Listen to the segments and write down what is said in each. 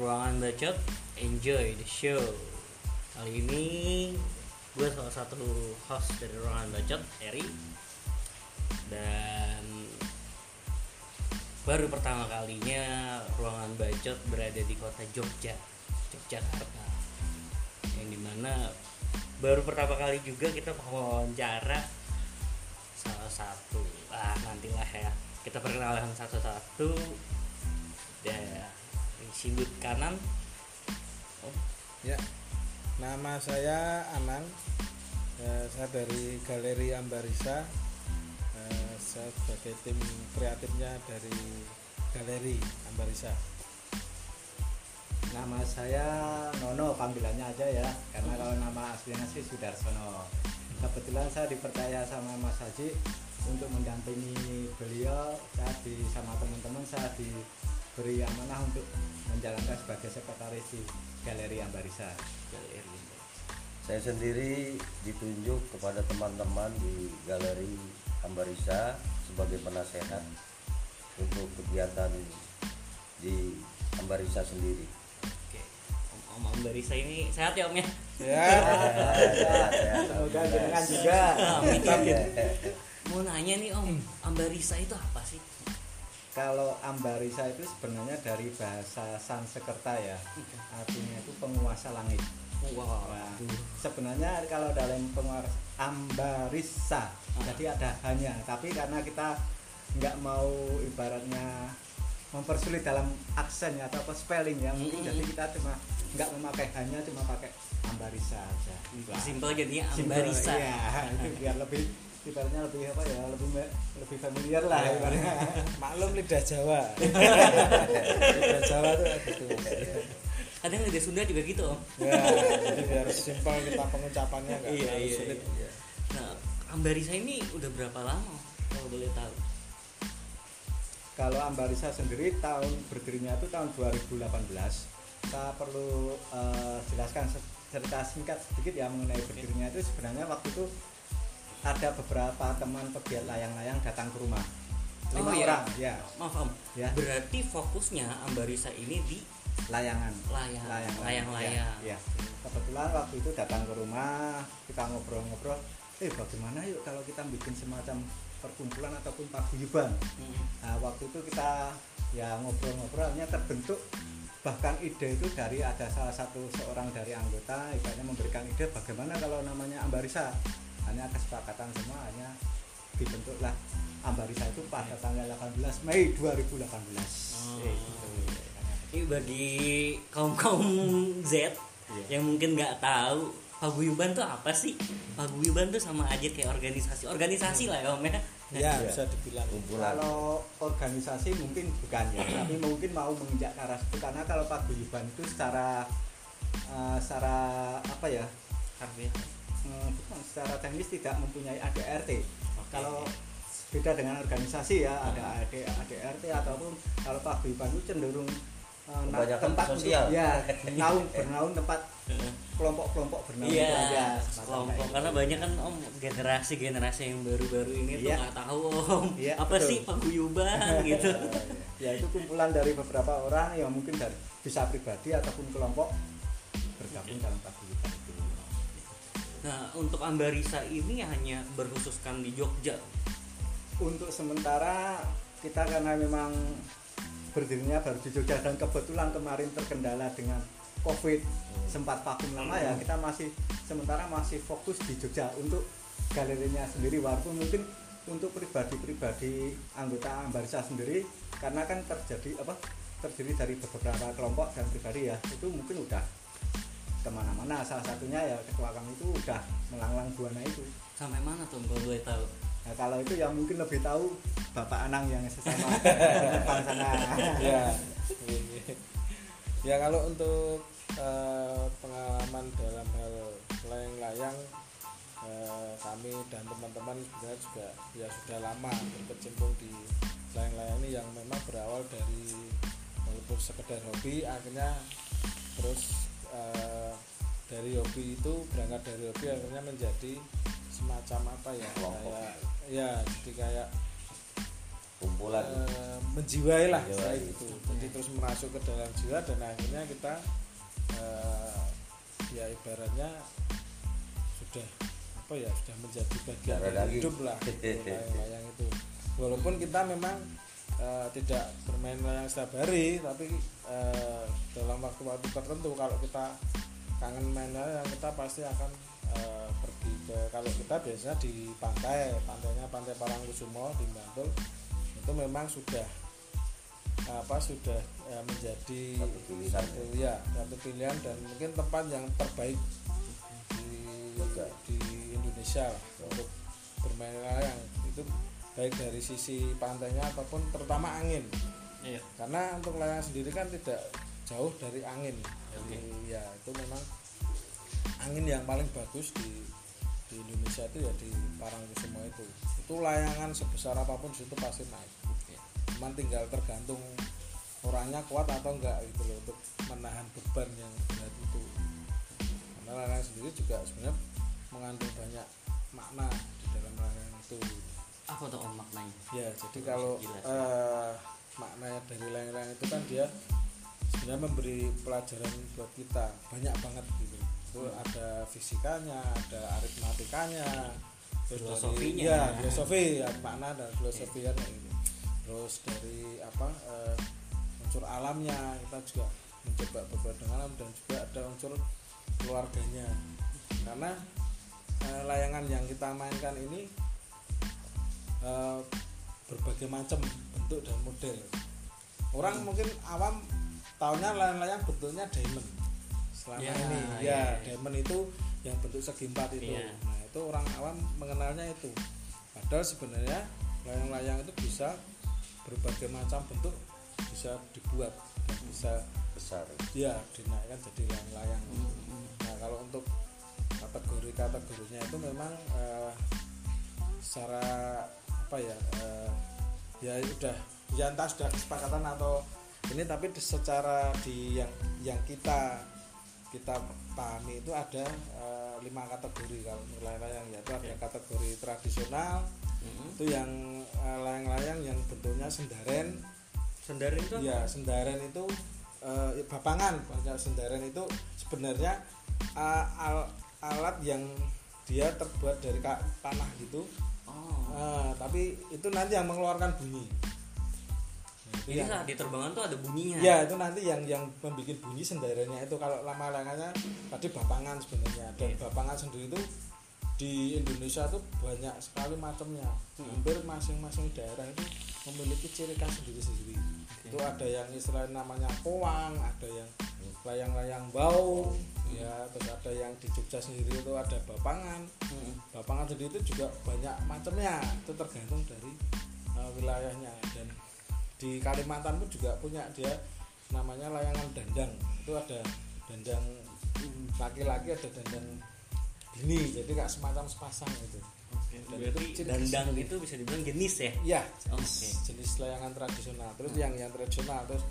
ruangan bacot enjoy the show. Kali ini gue salah satu host dari ruangan bacot Eri. Dan baru pertama kalinya ruangan bacot berada di kota Jogja Yogyakarta. Yang di mana baru pertama kali juga kita wawancara salah satu ah nantilah ya. Kita perkenalan satu-satu. Dan sudut kanan. Oh. ya. Nama saya Anang. Eh, saya dari Galeri Ambarisa. Eh, saya sebagai tim kreatifnya dari Galeri Ambarisa. Nama saya Nono panggilannya aja ya. Karena kalau nama aslinya sih Sudarsono. Kebetulan saya dipercaya sama Mas Haji untuk mendampingi beliau. Saya di sama teman-teman saya diberi amanah untuk menjalankan sebagai sekretaris di Galeri Ambarisa. Galeri. Saya sendiri ditunjuk kepada teman-teman di Galeri Ambarisa sebagai penasehat untuk kegiatan di Ambarisa sendiri. Oke. Om Om Ambarisa ini sehat ya Om ya? Ya. Semoga dengan juga. Amin. Mau nanya nih Om, Ambarisa itu apa sih? Kalau Ambarisa itu sebenarnya dari bahasa Sanskerta ya. Artinya itu penguasa langit. Wow. Nah, sebenarnya kalau dalam penguasa Ambarisa, jadi ada hanya. Tapi karena kita nggak mau ibaratnya mempersulit dalam aksennya atau apa spelling ya, mungkin jadi kita cuma nggak memakai hanya cuma pakai Ambarisa aja. Simpel jadinya Simple, Ambarisa. Iya, itu biar lebih ibaratnya lebih apa ya lebih lebih familiar lah Ya. ibaratnya. maklum lidah Jawa lidah Jawa tuh gitu Kadang lidah Sunda juga gitu Om. ya jadi biar simpel kita pengucapannya nggak Iya, iya, sulit iya. Nah, Ambarisa ini udah berapa lama kalau boleh tahu? Kalau Ambarisa sendiri tahun berdirinya itu tahun 2018. Saya perlu eh, jelaskan cerita singkat sedikit ya mengenai berdirinya itu sebenarnya waktu itu ada beberapa teman pegiat layang-layang datang ke rumah. Lima Oh, iya. orang, ya, Maaf Om. Ya. Berarti fokusnya Ambarisa ini di layangan. layang Layang, layang-layang. Ya, ya. Kebetulan waktu itu datang ke rumah, kita ngobrol-ngobrol, eh bagaimana yuk kalau kita bikin semacam perkumpulan ataupun paguyuban. Hmm. Nah, waktu itu kita ya ngobrol-ngobrolnya terbentuk bahkan ide itu dari ada salah satu seorang dari anggota ibaratnya memberikan ide bagaimana kalau namanya Ambarisa hanya kesepakatan semua hanya dibentuklah Ambarisa itu pada tanggal 18 Mei 2018 Oh. Eh, gitu. Ini bagi kaum kaum Z Iya. yang mungkin nggak tahu paguyuban tuh apa sih? Paguyuban tuh sama aja kayak organisasi, organisasi lah ya Om ya. ya Iya. bisa dibilang Kumpulan. Kalau organisasi mungkin bukan ya, tapi mungkin mau menginjak ke arah situ karena kalau paguyuban itu secara eh, secara apa ya? Harfiah. Hmm, secara teknis tidak mempunyai ADRT. Oke. Kalau beda dengan organisasi ya, ada AD, ADRT ataupun kalau paguyuban itu cenderung Kebanyakan tempat sosial. untuk ya naung bernaung tempat kelompok-kelompok bernaung Iya, aja, semacam kelompok karena gitu. banyak kan om generasi generasi yang baru-baru ini tuh Iya. nggak tahu om Iya, apa betul. sih paguyuban gitu. ya itu kumpulan dari beberapa orang yang mungkin dari bisa pribadi ataupun kelompok bergabung dalam paguyuban itu. Nah untuk Ambarisa ini hanya berkhususkan di Jogja. Untuk sementara kita karena memang berdirinya baru di Jogja dan kebetulan kemarin terkendala dengan COVID sempat vakum lama ya. Kita masih sementara masih fokus di Jogja untuk galerinya sendiri. Walaupun mungkin untuk pribadi-pribadi anggota Ambarisa sendiri karena kan terjadi apa terdiri dari beberapa kelompok dan pribadi ya itu mungkin udah ke mana-mana salah satunya ya ketua kami itu udah melanglang buana itu Sampai mana tuh kalau boleh tahu? Nah, kalau itu yang mungkin lebih tahu Bapak Anang yang sesama depan sana. ya ya kalau untuk eh, pengalaman dalam hal layang-layang eh, kami dan teman-teman sebenarnya juga ya sudah lama berkecimpung di layang-layang ini yang memang berawal dari walaupun sekedar hobi akhirnya terus eh, dari hobi itu berangkat dari hobi akhirnya menjadi semacam apa ya Kelompok. kayak ya jadi kayak kumpulan eh, menjiwai lah Menjiwai. saya gitu jadi terus merasuk ke dalam jiwa dan akhirnya kita eh, ya ibaratnya sudah apa ya sudah menjadi bagian dari hidup lah layang-layang itu walaupun kita memang eh, tidak bermain layang setiap hari tapi eh, dalam waktu-waktu tertentu kalau kita kangen main layang kita pasti akan eh, pergi ke kalau kita biasanya di pantai pantainya pantai Parangkusumo di Bantul itu memang sudah apa sudah eh, menjadi Satu pilihan. satu ya satu pilihan dan mungkin tempat yang terbaik di di Indonesia lah untuk bermain layang itu baik dari sisi pantainya ataupun terutama angin. Iya. karena untuk layang sendiri kan tidak jauh dari angin. Oke. Jadi, ya itu memang angin yang paling bagus di di Indonesia itu ya di Parangkusumo itu. Itu layangan sebesar apa pun situ pasti naik. Cuman tinggal tergantung orangnya kuat atau enggak gitu loh untuk menahan beban yang berat itu. Karena layangan sendiri juga sebenarnya mengandung banyak makna di dalam layangan itu Apa tuh om maknanya? ya jadi kalau eh, maknanya dari layang-layang itu kan dia sebenarnya memberi pelajaran buat kita. Banyak banget gitu. Itu Hmm. ada fisikanya ada aritmatikanya. Terus dari- Filosofinya. ya filosofi ya makna dan filosofi kan gitu. Terus dari apa eh, unsur alamnya kita juga mencoba berbeda dengan alam dan juga ada unsur keluarganya. Karena eh, layangan yang kita mainkan ini eh, berbagai macam bentuk dan model orang Hmm. mungkin awam tahunya layang-layang bentuknya diamond selama Ya, ini ya, ya, ya. diamond itu yang bentuk segi empat itu Iya. nah itu orang awam mengenalnya itu padahal sebenarnya layang-layang itu bisa berbagai macam bentuk bisa dibuat dan bisa besar ya dinaikkan jadi layang-layang Hmm. nah kalau untuk kategori kategorinya itu memang eh, secara apa ya eh, ya udah ya entah sudah kesepakatan atau ini tapi secara di yang yang kita kita pahami itu ada eh, lima kategori kalau layang-layang yaitu ada kategori tradisional Mm-mm. itu yang eh, layang-layang yang bentuknya sendaren Sendarin tuh? Iya, sendaren itu eh, bapangan, banyak sendaren itu sebenarnya eh, al- alat yang dia terbuat dari tanah gitu. Oh. Eh, tapi itu nanti yang mengeluarkan bunyi. Nah, Jadi yang- saat diterbangkan tuh ada bunyinya. Ya itu nanti yang yang membuat bunyi sendarannya itu kalau lama lamanya tadi bapangan sebenarnya dan Iya. bapangan sendiri itu di Indonesia tuh banyak sekali macamnya Hmm. hampir masing-masing daerah itu memiliki ciri khas sendiri sendiri itu ada yang istilah namanya powang ada yang layang-layang bau ya terus ada yang di Jogja sendiri itu ada bapangan. Mm-mm. bapangan sendiri itu juga banyak macamnya itu tergantung dari uh, wilayahnya. Dan di Kalimantan pun juga punya dia namanya layangan dandang. Itu ada dandang laki-laki ada dandang bini jadi kayak semacam sepasang itu Oke, Dan Berarti itu ciri dandang itu bisa dibilang jenis ya? ya Oke. jenis, jenis layangan tradisional. Terus yang yang tradisional terus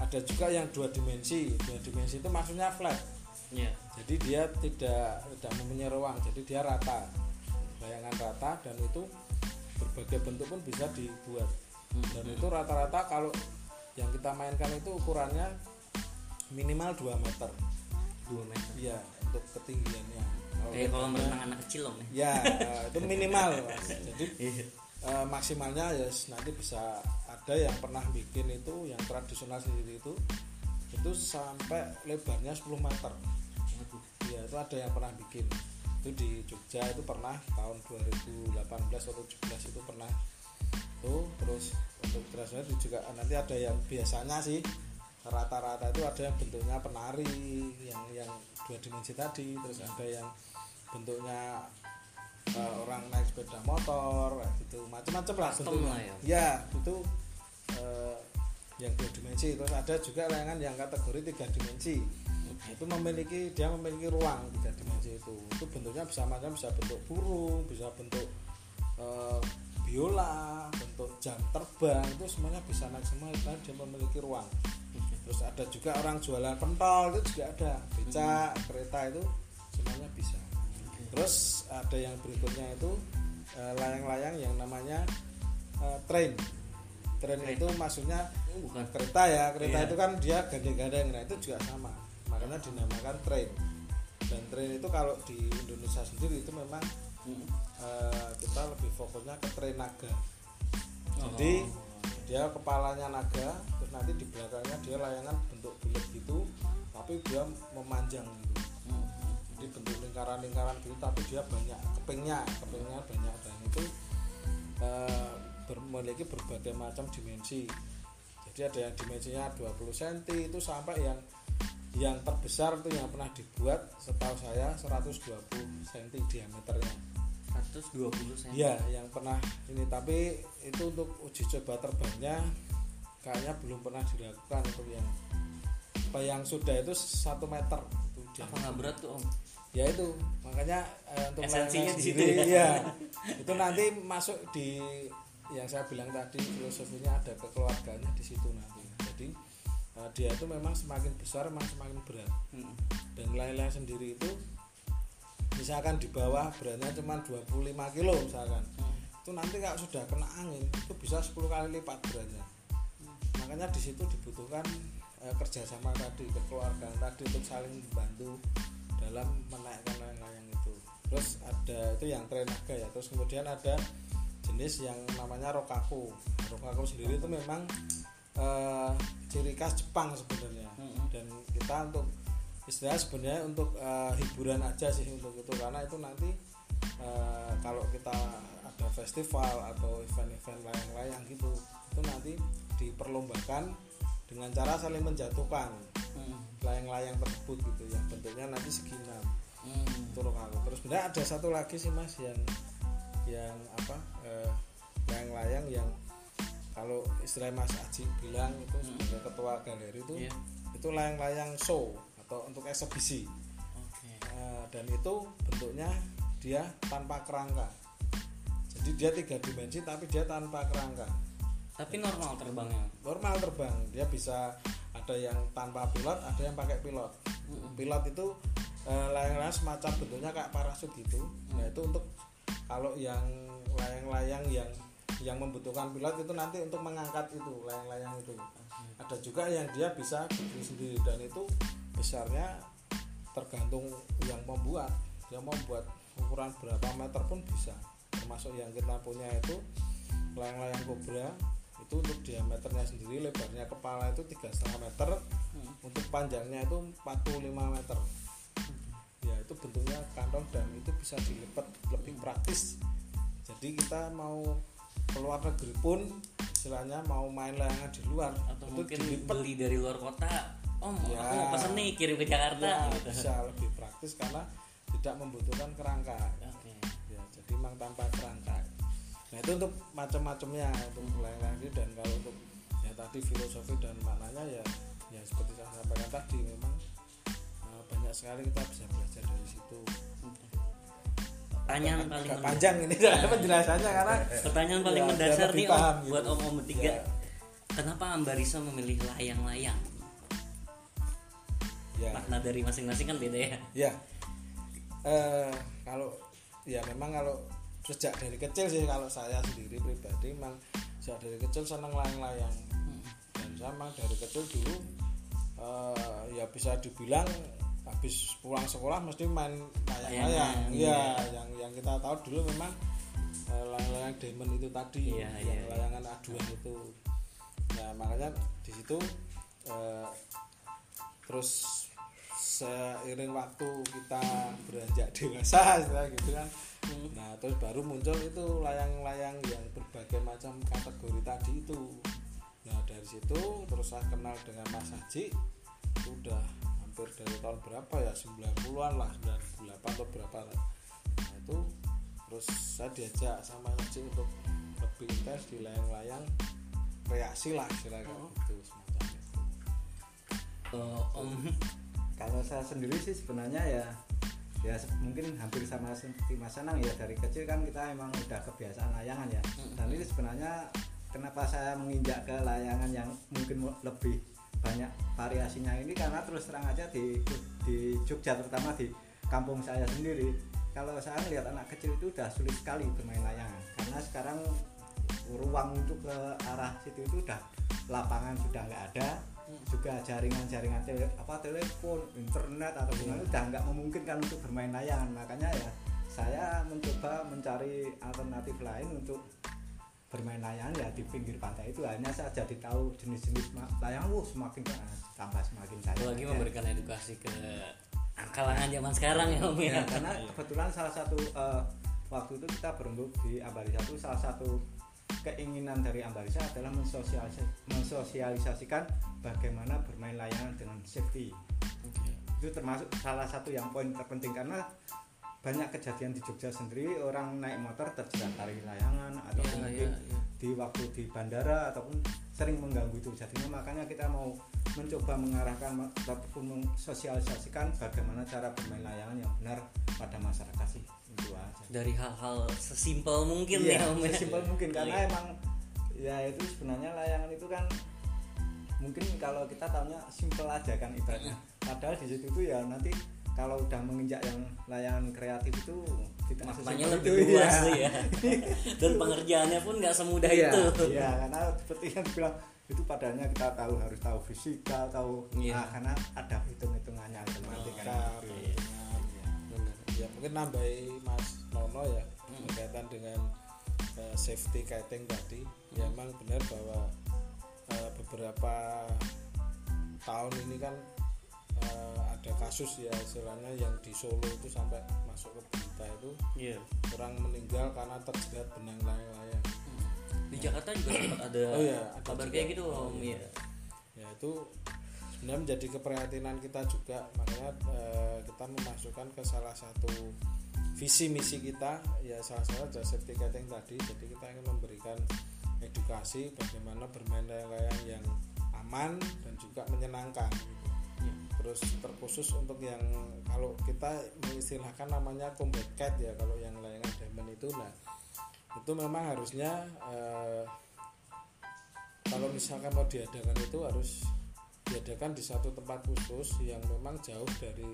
ada juga yang dua dimensi dua dimensi itu maksudnya flat Iya. jadi dia tidak tidak mempunyai ruang jadi dia rata bayangan rata dan itu berbagai bentuk pun bisa dibuat dan itu rata-rata kalau yang kita mainkan itu ukurannya minimal 2 meter 2 meter. iya untuk ketinggiannya Kalau Kayak kolam renang anak kecil om ya. ya eh, itu minimal Mas. jadi Iya. eh, maksimalnya ya nanti bisa ada yang pernah bikin itu yang tradisional sendiri itu itu sampai lebarnya 10 meter. Ya itu ada yang pernah bikin. Itu di Jogja itu pernah tahun 2018 atau 17 itu pernah. Tuh terus untuk tradisional itu juga nanti ada yang biasanya sih rata-rata itu ada yang bentuknya penari yang yang dua dimensi tadi terus ada yang bentuknya eh, orang naik sepeda motor gitu. Macam-macam lah bentuknya. ya. ya itu eh, yang dua dimensi. Terus ada juga layangan yang kategori tiga dimensi. Nah, itu memiliki dia memiliki ruang tiga dimensi itu. Itu bentuknya bisa macam bisa bentuk burung bisa bentuk eh, biola bentuk jam terbang. Itu semuanya bisa naik semua karena dia memiliki ruang. Terus ada juga orang jualan pentol itu juga ada. Becak kereta itu terus ada yang berikutnya itu eh, layang-layang yang namanya eh, train train itu maksudnya Oh, bukan kereta ya kereta Iya. itu kan dia gandeng-gandeng nah itu juga sama makanya dinamakan train dan train itu kalau di Indonesia sendiri itu memang Mm. eh, kita lebih fokusnya ke train naga Oh. jadi dia kepalanya naga terus nanti di belakangnya dia layangan bentuk bulat gitu tapi dia memanjang gitu. Jadi bentuk lingkaran-lingkaran gitu tapi dia banyak kepingnya kepingnya banyak dan itu eh, ber- memiliki berbagai macam dimensi. Jadi ada yang dimensinya 20 cm itu sampai yang yang terbesar itu yang pernah dibuat setahu saya 120 cm diameternya. 120 cm Iya, yang pernah ini. Tapi itu untuk uji coba terbangnya kayaknya belum pernah dilakukan untuk yang apa yang sudah itu satu meter apa nggak berat tuh om. Ya itu makanya eh, untuk Esensinya di situ sendiri, ya. ya itu nanti masuk di yang saya bilang tadi filosofinya ada kekeluarganya di situ nanti. Jadi eh, dia itu memang semakin besar memang semakin berat. Mm. dan layang-layang sendiri itu misalkan di bawah beratnya cuma 25 kilo misalkan. Mm. itu nanti kalau sudah kena angin itu bisa 10 kali lipat beratnya. Makanya di situ dibutuhkan eh, kerjasama tadi kekeluargaan tadi untuk saling membantu dalam menaikkan layang-layang itu. Terus ada itu yang tren naga ya. Terus kemudian ada jenis yang namanya rokaku. Rokaku sendiri itu memang eh, ciri khas Jepang sebenarnya. Mm-mm. dan kita untuk istilah sebenarnya untuk eh, hiburan aja sih untuk itu. Karena itu nanti eh, kalau kita ada festival atau event-event layang-layang gitu itu nanti diperlombakan dengan cara saling menjatuhkan Mm. layang-layang tersebut gitu yang bentuknya nanti segi enam Mm. itu rokaku terus sebenarnya ada satu lagi sih mas yang yang apa eh, layang-layang yang kalau istilah Mas Aji bilang itu sebagai ketua galeri itu Iya. itu layang-layang show atau untuk eksebisi Oke. Eh, dan itu bentuknya dia tanpa kerangka jadi dia tiga dimensi tapi dia tanpa kerangka Tapi normal terbangnya. normal terbang. Dia bisa ada yang tanpa pilot ada yang pakai pilot. Pilot itu eh, layang-layang semacam bentuknya kayak parasut gitu. Nah itu untuk kalau yang layang-layang yang yang membutuhkan pilot itu nanti untuk mengangkat itu layang-layang itu. Ada juga yang dia bisa berdiri sendiri dan itu besarnya tergantung yang membuat. Dia mau buat ukuran berapa meter pun bisa. Termasuk yang kita punya itu layang-layang kobra itu untuk diameternya sendiri lebarnya kepala itu tiga setengah meter untuk panjangnya itu 45 meter ya itu bentuknya kantong dan itu bisa dilipat lebih praktis jadi kita mau keluar negeri pun istilahnya mau main layangan di luar Atau itu mungkin dilipat beli dari luar kota. Om, Ya. aku mau pesen nih kirim ke Jakarta. ya, gitu. bisa lebih praktis karena tidak membutuhkan kerangka Oke. ya jadi memang tanpa kerangka nah itu untuk macam-macamnya untuk layang-layang ini dan kalau untuk ya tadi filosofi dan maknanya ya ya seperti saya sampaikan tadi memang eh, banyak sekali kita bisa belajar dari situ Pertanyaan paling agak panjang ini penjelasannya karena Pertanyaan paling Ya, mendasar nih om, paham gitu. buat om-om bertiga. Ya. Kenapa Ambarisa memilih layang-layang? ya Makna dari masing-masing kan beda ya. ya eh kalau ya memang kalau sejak dari kecil sih kalau saya sendiri pribadi memang sejak dari kecil senang layang-layang dan saya memang dari kecil dulu eh, ya bisa dibilang habis pulang sekolah mesti main layang-layang iya iya. yang yang kita tahu dulu memang eh, layang-layang diamond itu tadi Iya, yang iya. layangan aduan itu nah makanya di situ eh, terus seiring waktu kita beranjak dewasa gitu kan nah terus baru muncul itu layang-layang yang berbagai macam kategori tadi itu. Nah dari situ terus saya kenal dengan Mas Haji. Itu udah hampir dari tahun berapa ya? 90-an lah 98 atau berapa lah. nah itu terus saya diajak sama Mas Haji untuk lebih intens di layang-layang reaksi lah istilahnya gitu semacam itu. Oh, om kalau saya sendiri sih sebenarnya ya ya mungkin hampir sama seperti Mas Anang ya dari kecil kan kita emang udah kebiasaan layangan ya. Dan ini sebenarnya kenapa saya menginjak ke layangan yang mungkin lebih banyak variasinya ini karena terus terang aja di di Jogja terutama di kampung saya sendiri kalau saya lihat anak kecil itu udah sulit sekali bermain layangan. Karena sekarang ruang untuk ke arah situ itu udah lapangan sudah nggak ada juga jaringan-jaringan tele, apa telepon internet atau gimana udah nggak memungkinkan untuk bermain layangan makanya ya saya mencoba mencari alternatif lain untuk bermain layangan ya di pinggir pantai itu. Hanya saya jadi tahu jenis-jenis layangan wuh semakin tambah semakin saya lagi memberikan edukasi ke kalangan zaman sekarang ya om ya. Ya, karena kebetulan salah satu eh, waktu itu kita berembuk di Ambarisa itu salah satu keinginan dari Ambarisa adalah mensosialisasikan bagaimana bermain layangan dengan safety. Itu termasuk salah satu yang poin terpenting karena banyak kejadian di Jogja sendiri orang naik motor terjerat tali layangan atau Iya, mungkin iya, iya. di waktu di bandara ataupun sering mengganggu itu jadinya makanya kita mau mencoba mengarahkan ataupun mensosialisasikan bagaimana cara bermain layangan yang benar pada masyarakat sih. Itu aja. Dari hal-hal sesimpel mungkin iya, ya om ya. sesimpel mungkin. Karena Iya. emang ya itu sebenarnya layangan itu kan mungkin kalau kita tahunya simpel aja kan ibaratnya. Padahal di situ tuh ya nanti kalau udah menginjak yang layangan kreatif itu tidak maknanya lebih itu, luas iya. tuh ya. Dan pengerjaannya pun nggak semudah iya, itu. iya karena seperti yang bilang itu padanya kita tahu harus tahu fisika tahu Iya. nah, karena ada hitung hitungannya matematika kan gitu. dengan, Bener. ya mungkin nambahi Mas Nono ya berkaitan dengan eh, safety kiting tadi ya memang benar bahwa eh, beberapa tahun ini kan eh, ada kasus ya istilahnya yang di Solo itu sampai masuk ke berita itu Iya. orang meninggal karena terjerat benang layang-layang di Jakarta juga sempat ada Oh iya, ada kabar juga. kayak gitu Oh, om iya. ya ya itu sebenarnya menjadi keprihatinan kita juga makanya eh, kita memasukkan ke salah satu visi misi kita ya salah satu safety kiting tadi jadi kita ingin memberikan edukasi bagaimana bermain layang-layang yang aman dan juga menyenangkan gitu. Iya. terus terkhusus untuk yang kalau kita mengistilahkan namanya combat kite ya kalau yang layangan diamond itu nah itu memang harusnya eh, kalau misalkan mau diadakan itu harus diadakan di satu tempat khusus yang memang jauh dari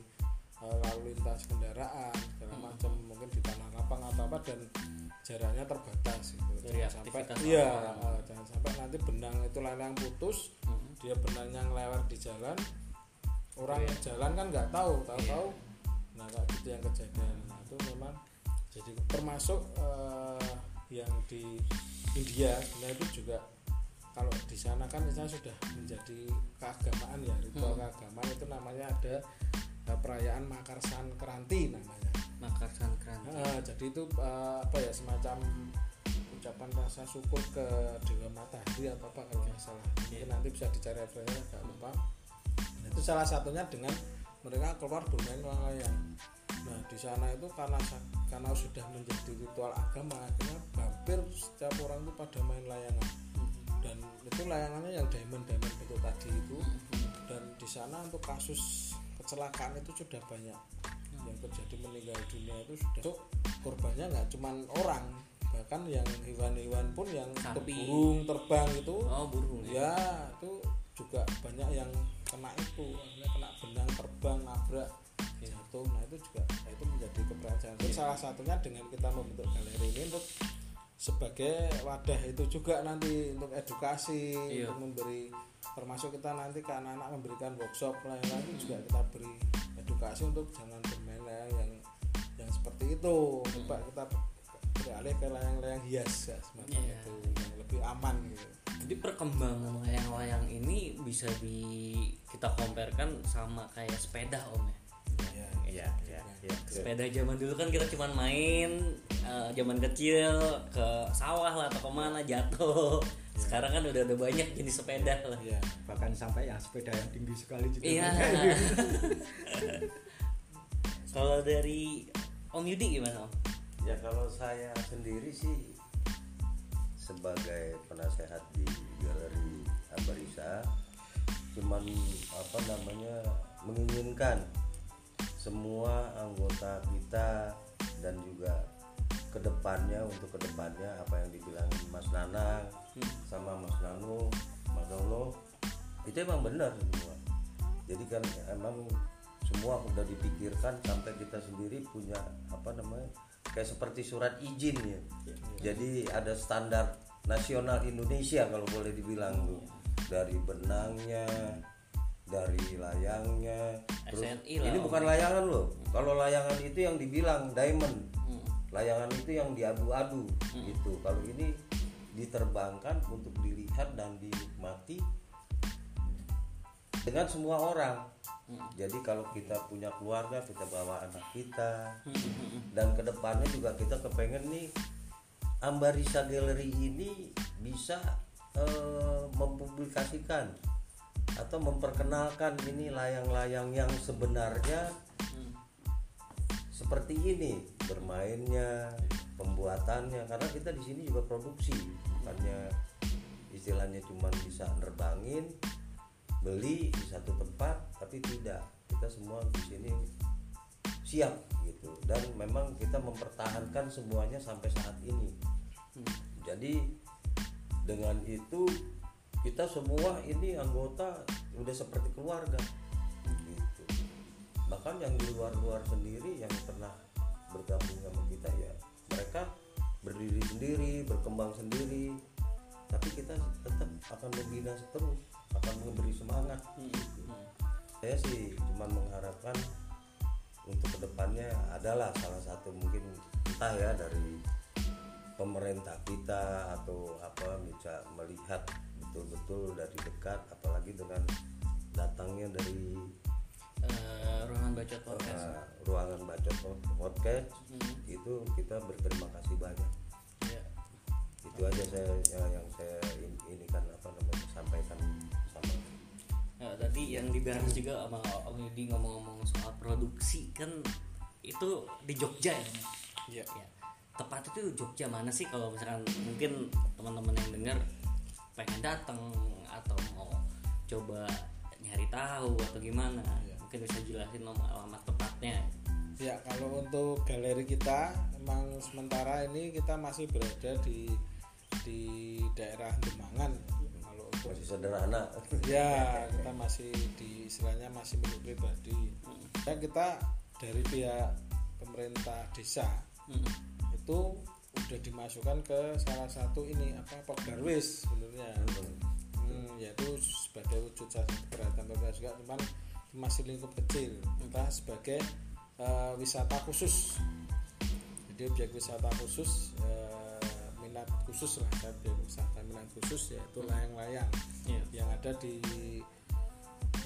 eh, lalu lintas kendaraan segala Hmm. macam mungkin di tanah lapang atau apa dan jaraknya terbatas gitu Dari jangan sampai iya eh, jangan sampai nanti benang itu layang putus Mhm. dia benangnya ngelewat di jalan orang Iya. jalan kan nggak tahu tahu-tahu nah kayak gitu yang kejadian nah itu memang jadi termasuk eh, yang di India sebenarnya itu juga kalau di sana kan misalnya sudah menjadi keagamaan ya ritual Hmm. keagamaan itu namanya ada eh, perayaan Makar Sankranti namanya. Makar Sankranti. Nah, jadi itu eh, apa ya semacam ucapan rasa syukur ke dewa matahari atau apa kalau nggak salah. Mungkin nanti bisa dicari referensinya agak lupa Nah, itu salah satunya dengan mereka keluar bermain layang nah di sana itu karena karena sudah menjadi ritual agama akhirnya hampir setiap orang itu pada main layangan. Dan itu layangannya yang diamond diamond bentuk tadi itu. Dan di sana untuk kasus kecelakaan itu sudah banyak. Yang terjadi meninggal dunia itu sudah Itu korbannya nggak cuman orang bahkan yang hewan-hewan pun yang Sapi. terburung terbang itu oh burung ya. ya itu juga banyak yang kena itu. Kena benang terbang nabrak jatuh nah itu juga nah, itu menjadi kepercayaan. Terus salah satunya dengan kita membentuk galeri ini untuk sebagai wadah itu juga nanti untuk edukasi Iya. untuk memberi termasuk kita nanti ke anak-anak memberikan workshop lain-lain itu juga kita beri edukasi untuk jangan bermain layang yang yang seperti itu. Coba kita beralih ke layang-layang hias ya semacam Iya. itu yang lebih aman gitu. Jadi perkembangan layang-layang ini bisa di kita comparekan sama kayak sepeda om ya ya Iya, iya, iya. sepeda zaman dulu kan kita cuman main eh, zaman kecil ke sawah lah atau ke mana jatuh. Sekarang kan udah ada banyak jenis sepeda lah. Ya bahkan sampai yang sepeda yang tinggi sekali juga. Iya. Kalau dari om Yudi gimana om? Ya kalau saya sendiri sih sebagai penasehat di galeri Ambarisa cuman apa namanya menginginkan semua anggota kita dan juga ke depannya untuk ke depannya apa yang dibilangin Mas Nanang sama Mas Nanu Mas Nono itu emang benar semua. Jadi kan emang semua udah dipikirkan sampai kita sendiri punya apa namanya kayak seperti surat izin ya. Jadi ada standar nasional Indonesia kalau boleh dibilang tuh. Dari benangnya dari layangnya. Terus SNI lah, ini bukan layangan loh. Kalau layangan itu yang dibilang diamond. Hmm. layangan itu yang diadu-adu gitu. Kalau ini diterbangkan untuk dilihat dan dinikmati dengan semua orang. Jadi kalau kita punya keluarga kita bawa anak kita. Dan ke depannya juga kita kepengen nih Ambarisa Gallery ini bisa eh, mempublikasikan atau memperkenalkan ini layang-layang yang sebenarnya seperti ini bermainnya pembuatannya karena kita di sini juga produksi. Bukannya istilahnya cuma bisa nerbangin beli di satu tempat tapi tidak. Kita semua di sini siap gitu. Dan memang kita mempertahankan semuanya sampai saat ini. Jadi dengan itu kita semua ini anggota udah seperti keluarga. Gitu. Bahkan yang di luar-luar sendiri yang pernah bergabung sama kita ya mereka berdiri sendiri berkembang sendiri. Tapi kita tetap akan membina terus akan memberi semangat. Gitu. saya sih cuma mengharapkan untuk ke depannya adalah salah satu mungkin entah ya dari pemerintah kita atau apa bisa melihat betul-betul dari dekat apalagi dengan datangnya dari Eh, ruangan bacot podcast uh, ruangan bacot podcast itu kita berterima kasih banyak ya. itu aja saya ya, yang saya in- ini kan apa namanya sampaikan sama Ya, tadi yang dibahas juga sama Om Yudi ngomong-ngomong soal produksi kan itu di Jogja ya. Iya. Ya. Tepat itu Jogja mana sih kalau misalkan mungkin teman-teman yang dengar pengen datang atau mau coba nyari tahu atau gimana mungkin bisa jelasin nomor alamat tepatnya Ya kalau untuk galeri kita emang sementara ini kita masih berada di di daerah Demangan. Kalau untuk masih sederhana ya kita masih di istilahnya masih milik pribadi. Dan kita dari pihak pemerintah desa Mm-mm. itu udah dimasukkan ke salah satu ini apa Pokdarwis sebenarnya. Hmm, yaitu sebagai wujud perhatian pemerintah juga cuman masih lingkup kecil kita sebagai eh, wisata khusus jadi objek wisata khusus eh, minat khusus lah kan objek wisata minat khusus yaitu layang-layang Iya. yang ada di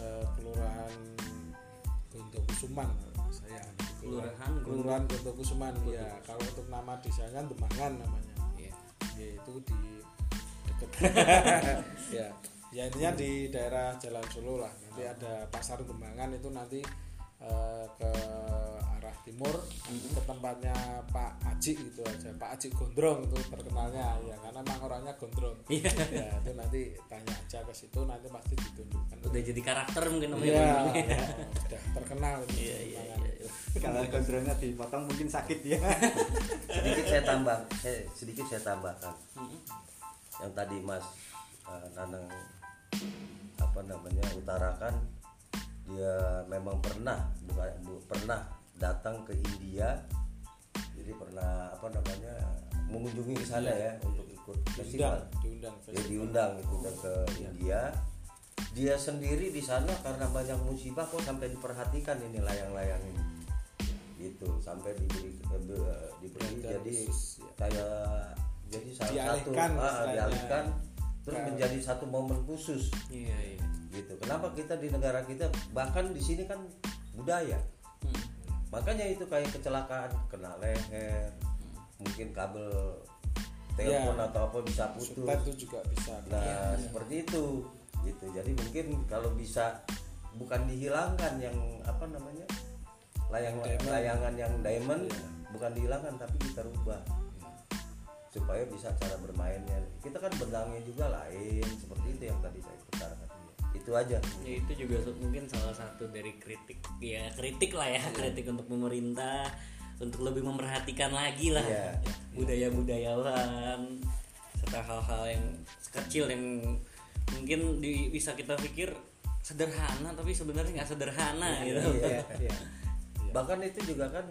eh, kelurahan Gonto Kusuman saya Kelurahan kelurahan Gonto Kusuman ya kalau untuk nama desanya Demangan namanya. Iya. yaitu di deket. Ya ya intinya di daerah Jalan Solo lah. Nanti ada pasar Demangan itu nanti eh, ke arah timur nanti ke tempatnya Pak Aji gitu aja Pak Aji Gondrong itu terkenalnya ya karena emang orangnya gondrong Iya. ya itu nanti tanya aja ke situ nanti pasti ditunjukkan udah jadi karakter mungkin namanya Iya, Bang. ya, udah terkenal itu Iya, iya, Demangan. iya. kalau gondrongnya dipotong mungkin sakit ya sedikit saya tambah saya sedikit saya tambahkan Mm-mm. yang tadi Mas eh, Nanang apa namanya utarakan dia memang pernah bukan bu- pernah datang ke India. Jadi pernah apa namanya mengunjungi ke sana ya untuk ikut festival. diundang diundang dia diundang itu ke, ke India. Dia sendiri di sana karena banyak musibah kok sampai diperhatikan ini layang-layang ini. Gitu sampai diberi eh, diberi jadi khusus, ya. kayak jadi salah satu ah, dialihkan terus menjadi satu momen khusus. Iya iya gitu kenapa kita di negara kita bahkan di sini kan budaya Mm. makanya itu kayak kecelakaan kena leher mungkin kabel telepon Ya. atau apa bisa putus itu juga bisa Nah, seperti itu gitu. Jadi mungkin kalau bisa bukan dihilangkan yang apa namanya? layang Diamond. layangan yang diamond Iya. bukan dihilangkan tapi kita rubah supaya bisa cara bermainnya. Kita kan benangnya juga lain seperti itu yang tadi saya utarakan. Itu aja. Ya, itu juga mungkin salah satu dari kritik ya kritik lah ya kritik untuk pemerintah untuk lebih memperhatikan lagi lah Iya. budaya budayawan serta hal-hal yang kecil yang mungkin di- bisa kita pikir sederhana tapi sebenarnya nggak sederhana gitu Iya. Iya. Bahkan itu juga kan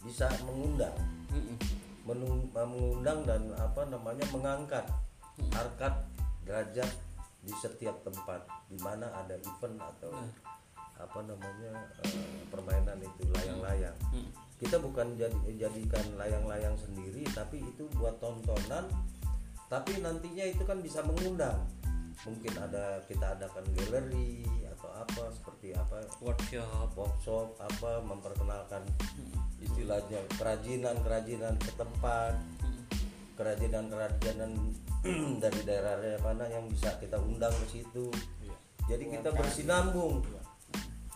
bisa mengundang Mm-mm. menung- mengundang dan apa namanya mengangkat harkat derajat di setiap tempat di mana ada event atau apa namanya eh, permainan itu layang-layang. Hmm. kita bukan jadi jadikan layang-layang sendiri tapi itu buat tontonan. Tapi nantinya itu kan bisa mengundang. Mungkin ada kita adakan galeri atau apa seperti apa workshop. workshop apa memperkenalkan istilahnya kerajinan-kerajinan setempat kerajinan-kerajinan dari daerah mana yang bisa kita undang ke situ Iya. jadi kita bersinambung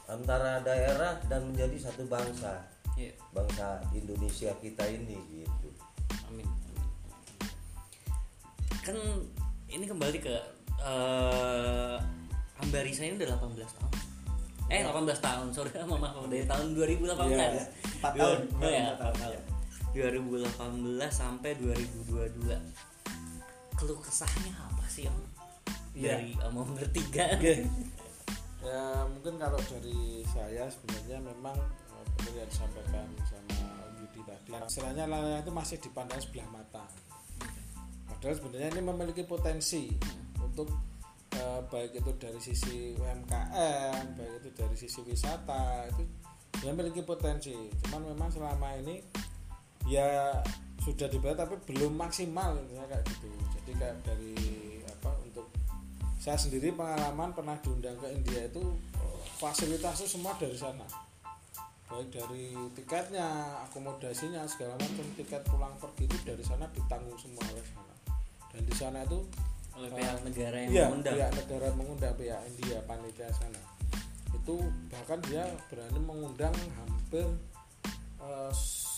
antara daerah dan menjadi satu bangsa Iya. bangsa Indonesia kita ini gitu Amin. Kan ini kembali ke eh Ambarisa ini udah 18 tahun. Eh 18 tahun, sorry maaf dari tahun 2018. Iya, empat tahun. Oh, ya, Empat tahun, empat iya. 2018 sampai 2022. Keluh kesahnya apa sih Om? Iya. Dari Om bertiga. Oke. ya mungkin kalau dari saya sebenarnya memang eh, benar yang disampaikan sama Om Yudi tadi istilahnya layang itu masih dipandang sebelah mata padahal sebenarnya ini memiliki potensi untuk eh, baik itu dari sisi UMKM baik itu dari sisi wisata itu dia memiliki potensi cuman memang selama ini ya sudah dibayar tapi belum maksimal intinya kayak gitu. Jadi kayak dari apa untuk saya sendiri pengalaman pernah diundang ke India itu fasilitasnya semua dari sana. Baik dari tiketnya akomodasinya segala macam tiket pulang pergi itu dari sana ditanggung semua oleh sana. Dan di sana itu Oleh pihak negara yang iya, mengundang. pihak negara mengundang pihak India panitia sana. Itu bahkan dia berani mengundang hampir eh,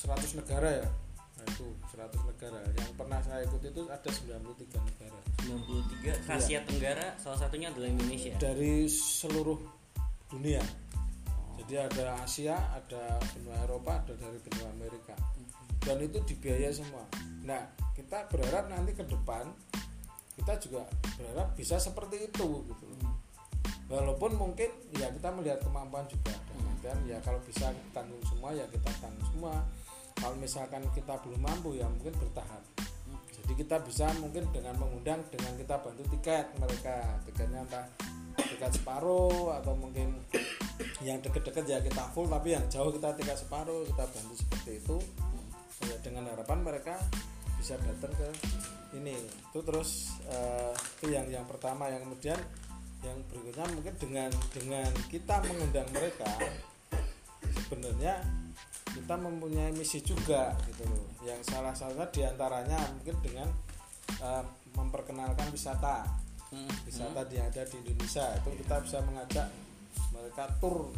100 negara ya? Nah itu 100 negara. Yang pernah saya ikuti itu ada 93 negara. 93 Asia Tenggara salah satunya adalah Indonesia. dari seluruh dunia. Jadi ada Asia ada benua Eropa ada dari benua Amerika. Dan itu dibiayai semua. Nah kita berharap nanti ke depan kita juga berharap bisa seperti itu gitu. Loh. walaupun mungkin ya kita melihat kemampuan juga dan ya kalau bisa tanggung semua ya kita tanggung semua kalau misalkan kita belum mampu ya mungkin bertahap. Jadi kita bisa mungkin dengan mengundang dengan kita bantu tiket mereka. Tiketnya entah tiket separuh atau mungkin yang deket-deket ya kita full tapi yang jauh kita tiket separuh kita bantu seperti itu. Ya dengan harapan mereka bisa datang ke ini. Itu terus eh, itu yang yang pertama. Yang kemudian yang berikutnya mungkin dengan dengan kita mengundang mereka sebenarnya kita mempunyai misi juga gitu loh. Yang salah satunya di antaranya mungkin dengan eh, memperkenalkan wisata. Hmm. wisata yang ada di Indonesia. Itu kita bisa mengajak mereka tur.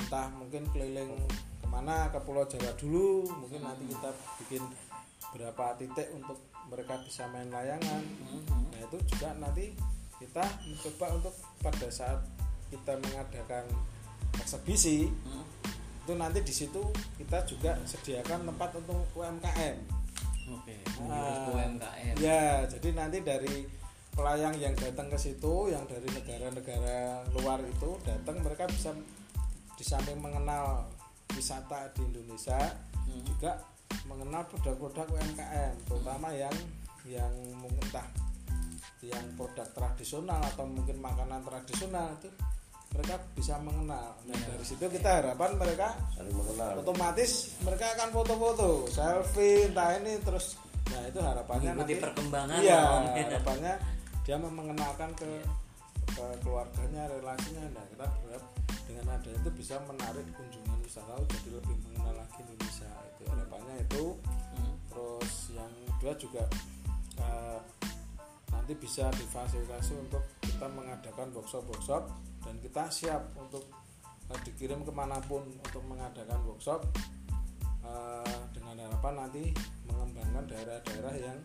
Entah mungkin keliling ke mana ke Pulau Jawa dulu. Mungkin nanti kita bikin berapa titik untuk mereka bisa main layangan. Hmm. nah itu juga nanti kita mencoba untuk pada saat kita mengadakan eksebisi Hmm. Itu nanti di situ kita juga sediakan tempat untuk UMKM Oke, Ah, mengurus UMKM. Ya, jadi nanti dari pelayang yang datang ke situ, yang dari negara-negara luar itu datang, mereka bisa di samping mengenal wisata di Indonesia, Hmm. juga mengenal produk-produk UMKM, terutama yang yang mungkin entah yang produk tradisional atau mungkin makanan tradisional itu mereka bisa mengenal. Nah, Ya. dari situ kita harapan mereka saling mengenal otomatis mereka akan foto-foto selfie entah ini terus nah itu harapannya Mengikuti nanti perkembangan iya Om. harapannya dia mengenalkan ke Iya. ke keluarganya relasinya nah kita berharap dengan ada itu bisa menarik kunjungan wisatawan jadi lebih mengenal lagi Indonesia itu harapannya itu Hmm. terus yang kedua juga eh, nanti bisa difasilitasi untuk kita mengadakan workshop-workshop dan kita siap untuk eh, dikirim ke mana pun untuk mengadakan workshop eh, dengan harapan nanti mengembangkan daerah-daerah yang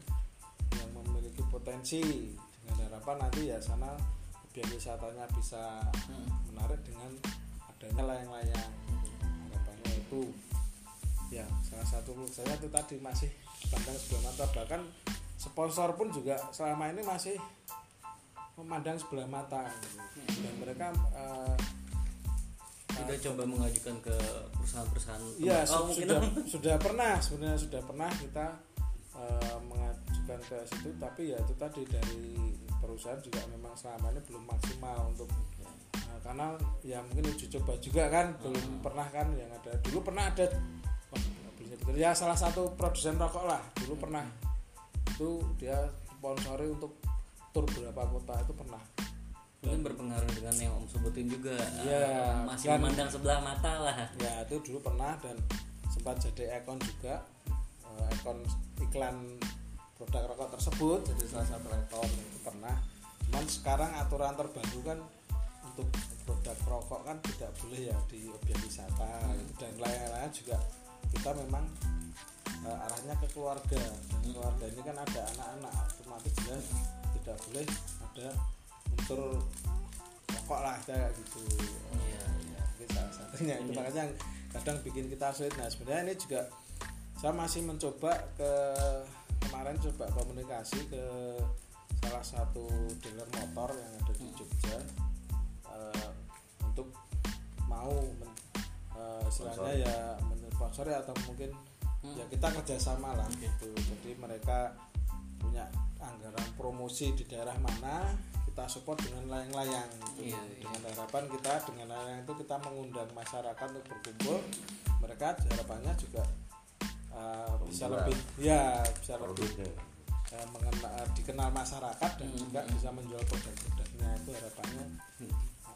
yang memiliki potensi. Dengan harapan nanti ya sana objek wisatanya bisa Hmm. menarik dengan adanya layang-layang. Harapannya itu. Ya salah satu saya itu tadi masih pandang sebelah mata. Bahkan sponsor pun juga selama ini masih memandang sebelah mata. Gitu. dan mereka eh, Sudah coba mengajukan ke perusahaan-perusahaan. Iya oh, su- mungkin sudah sudah pernah sebenarnya sudah pernah kita eh, mengajukan ke situ. Tapi ya itu tadi dari perusahaan juga memang selama ini belum maksimal untuk Nah, karena ya mungkin uji coba juga kan belum pernah kan yang ada. Dulu pernah ada nyebut. ya salah satu produsen rokok lah. Dulu pernah. Itu dia sponsori untuk tur beberapa kota itu pernah. Mungkin berpengaruh dengan yang om sebutin juga. Eh, masih dan- memandang sebelah mata lah. Ya itu dulu pernah dan sempat jadi ikon juga. Eh, ikon iklan produk rokok tersebut. Jadi salah satu ikon itu pernah. Cuman sekarang aturan terbaru kan untuk produk rokok kan tidak boleh ya di objek wisata. Gitu. dan lain-lain juga. Kita memang eh, arahnya ke keluarga. Dan keluarga ini kan ada anak-anak. Otomatis jelas tidak boleh ada unsur rokok lah kayak gitu. Iya, iya. itu salah satunya itu. Iya. makanya yang kadang bikin kita sulit. Nah sebenarnya ini juga saya masih mencoba ke kemarin coba komunikasi ke salah satu dealer motor yang ada di Jogja. Eh, untuk mau men, eh, istilahnya ya mensponsori atau mungkin Hmm. ya kita kerjasama lah gitu. Jadi mereka punya anggaran promosi di daerah mana kita support dengan layang-layang gitu. Iya, iya. dengan harapan kita dengan layang itu kita mengundang masyarakat untuk berkumpul. Mereka harapannya juga uh, bisa lebih ya bisa lebih uh, mengena- uh, dikenal masyarakat dan Hmm. juga bisa menjual produk-produknya. Itu harapannya.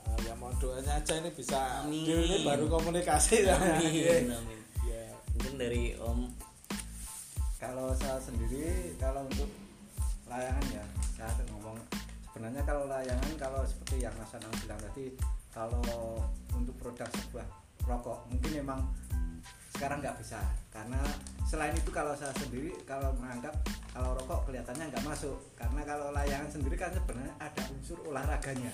Uh, ya mohon doanya aja ini bisa Amin. ini baru komunikasi. Ya. amin amin. Ya. Mungkin dari om. Kalau saya sendiri kalau untuk layangan ya. Saya ngomong sebenarnya kalau layangan kalau seperti yang Mas Anang bilang tadi kalau untuk produk sebuah rokok mungkin memang sekarang nggak bisa. Karena selain itu kalau saya sendiri kalau menganggap kalau rokok kelihatannya nggak masuk. Karena kalau layangan sendiri kan sebenarnya ada unsur olahraganya.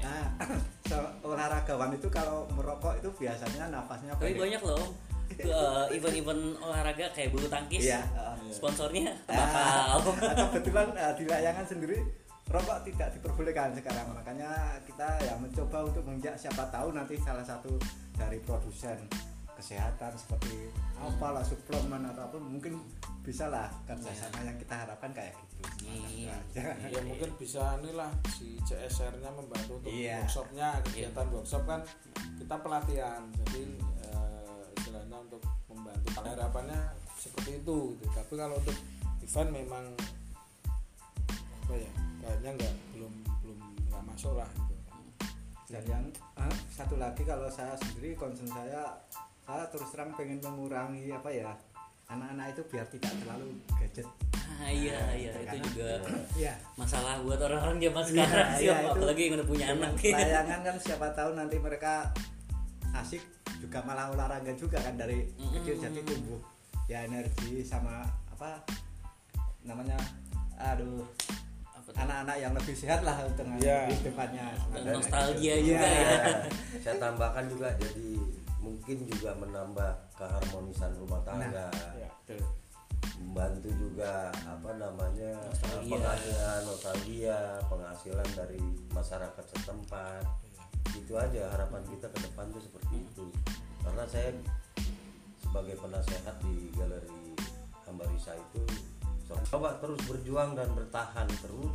Ya. nah se- olahragawan itu kalau merokok itu biasanya nafasnya tapi banyak loh Eh, event-event olahraga kayak bulu tangkis Iya, heeh. sponsornya Ah, bakal atau kebetulan eh, di layangan sendiri rokok tidak diperbolehkan sekarang makanya kita ya mencoba untuk menginjak siapa tahu nanti salah satu dari produsen kesehatan seperti apalah suplemen atau apa mungkin bisa lah kerjasama yang kita harapkan kayak gitu Iya. Aja. ya mungkin bisa inilah si CSR-nya membantu untuk Iya. workshopnya kegiatan workshop kan kita pelatihan jadi untuk membantu harapannya seperti itu gitu. tapi kalau untuk event memang apa ya kayaknya nggak belum belum nggak masuk lah gitu. dan yang ah, satu lagi kalau saya sendiri concern saya saya terus terang pengen mengurangi apa ya anak-anak itu biar tidak terlalu gadget ah, iya iya itu Karena- juga ya masalah buat orang-orang zaman Iya, sekarang sih iya, Om. itu. apalagi yang udah punya anak layangan kan siapa tahu nanti mereka asik juga malah olahraga juga kan dari Mm-mm. kecil jadi tumbuh ya energi sama apa namanya aduh anak-anak yang lebih sehat lah untuk Iya. di depannya Dan nostalgia Iya. juga ya saya tambahkan juga jadi mungkin juga menambah keharmonisan rumah tangga ya Betul. membantu juga apa namanya Nostalgia. eh, penghasilan nostalgia penghasilan dari masyarakat setempat itu aja harapan kita ke depan tuh seperti itu. Karena saya sebagai penasehat di galeri Ambarisa itu coba terus berjuang dan bertahan terus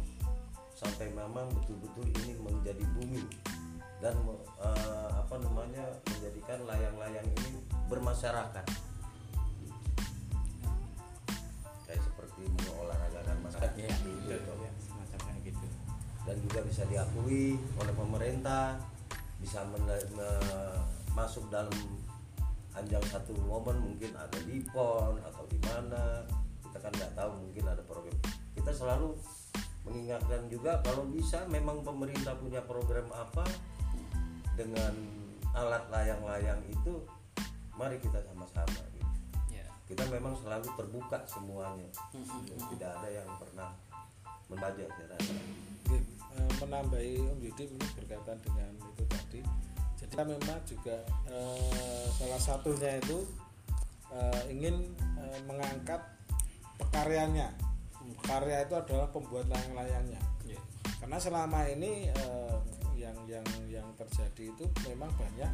sampai memang betul-betul ini menjadi bumi. Dan eh, apa namanya menjadikan layang-layang ini bermasyarakat. Kayak seperti mengolahragakan masyarakat ya, semacam kayak gitu. Dan juga bisa diakui oleh pemerintah bisa masuk dalam anjang satu momen mungkin ada di pon atau di mana. Kita kan nggak tahu mungkin ada program. Kita selalu mengingatkan juga kalau bisa memang pemerintah punya program apa dengan alat layang-layang itu mari kita sama-sama gitu. ya. Kita memang selalu terbuka semuanya. Dan tidak ada yang pernah membajak eh, menambahi Om Yudi ini berkaitan dengan itu tadi. Jadi memang juga eh, salah satunya itu eh, ingin eh, mengangkat pekaryanya. Karya itu adalah pembuat layang-layangnya. Iya. Karena selama ini eh, yang yang yang terjadi itu memang banyak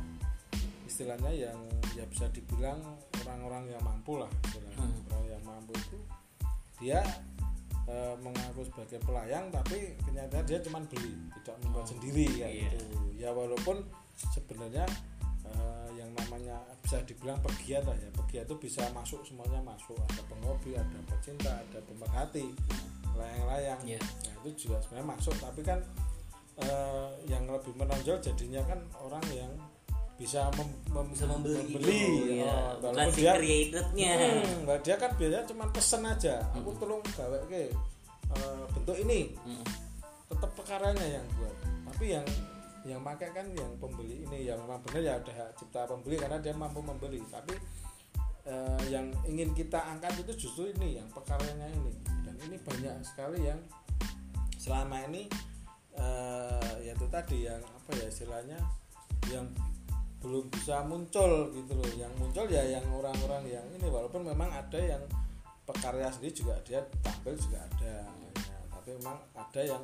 istilahnya yang ya bisa dibilang orang-orang yang mampu lah istilahnya. Hmm. orang yang mampu itu dia eh, mengaku sebagai pelayang tapi kenyataan dia cuma beli tidak membuat sendiri ya iya. gitu. Ya walaupun sebenarnya eh, yang namanya bisa dibilang pegiat lah ya. Pegiat itu bisa masuk semuanya masuk. Ada penghobi ada pecinta ada pemerhati layang-layang. Iya. nah itu juga sebenarnya masuk. Tapi kan eh, yang lebih menonjol jadinya kan orang yang bisa mem- mem- bisa membeli, membeli, gitu, ya. oh, bukan si dia creatednya. Hmm, mbak dia kan biasanya cuma pesen aja. Aku tolong gawe ke eh, bentuk ini. Hmm. tetap pekaranya yang buat. Tapi yang yang pakai kan yang pembeli ini yang memang benar ya ada hak cipta pembeli karena dia mampu membeli. Tapi eh, yang ingin kita angkat itu justru ini yang pekaranya ini. Dan ini banyak sekali yang selama ini eh, ya itu tadi yang apa ya istilahnya yang belum bisa muncul gitu loh yang muncul ya yang orang-orang yang ini walaupun memang ada yang pekarya sendiri juga dia tampil juga ada banyak. tapi memang ada yang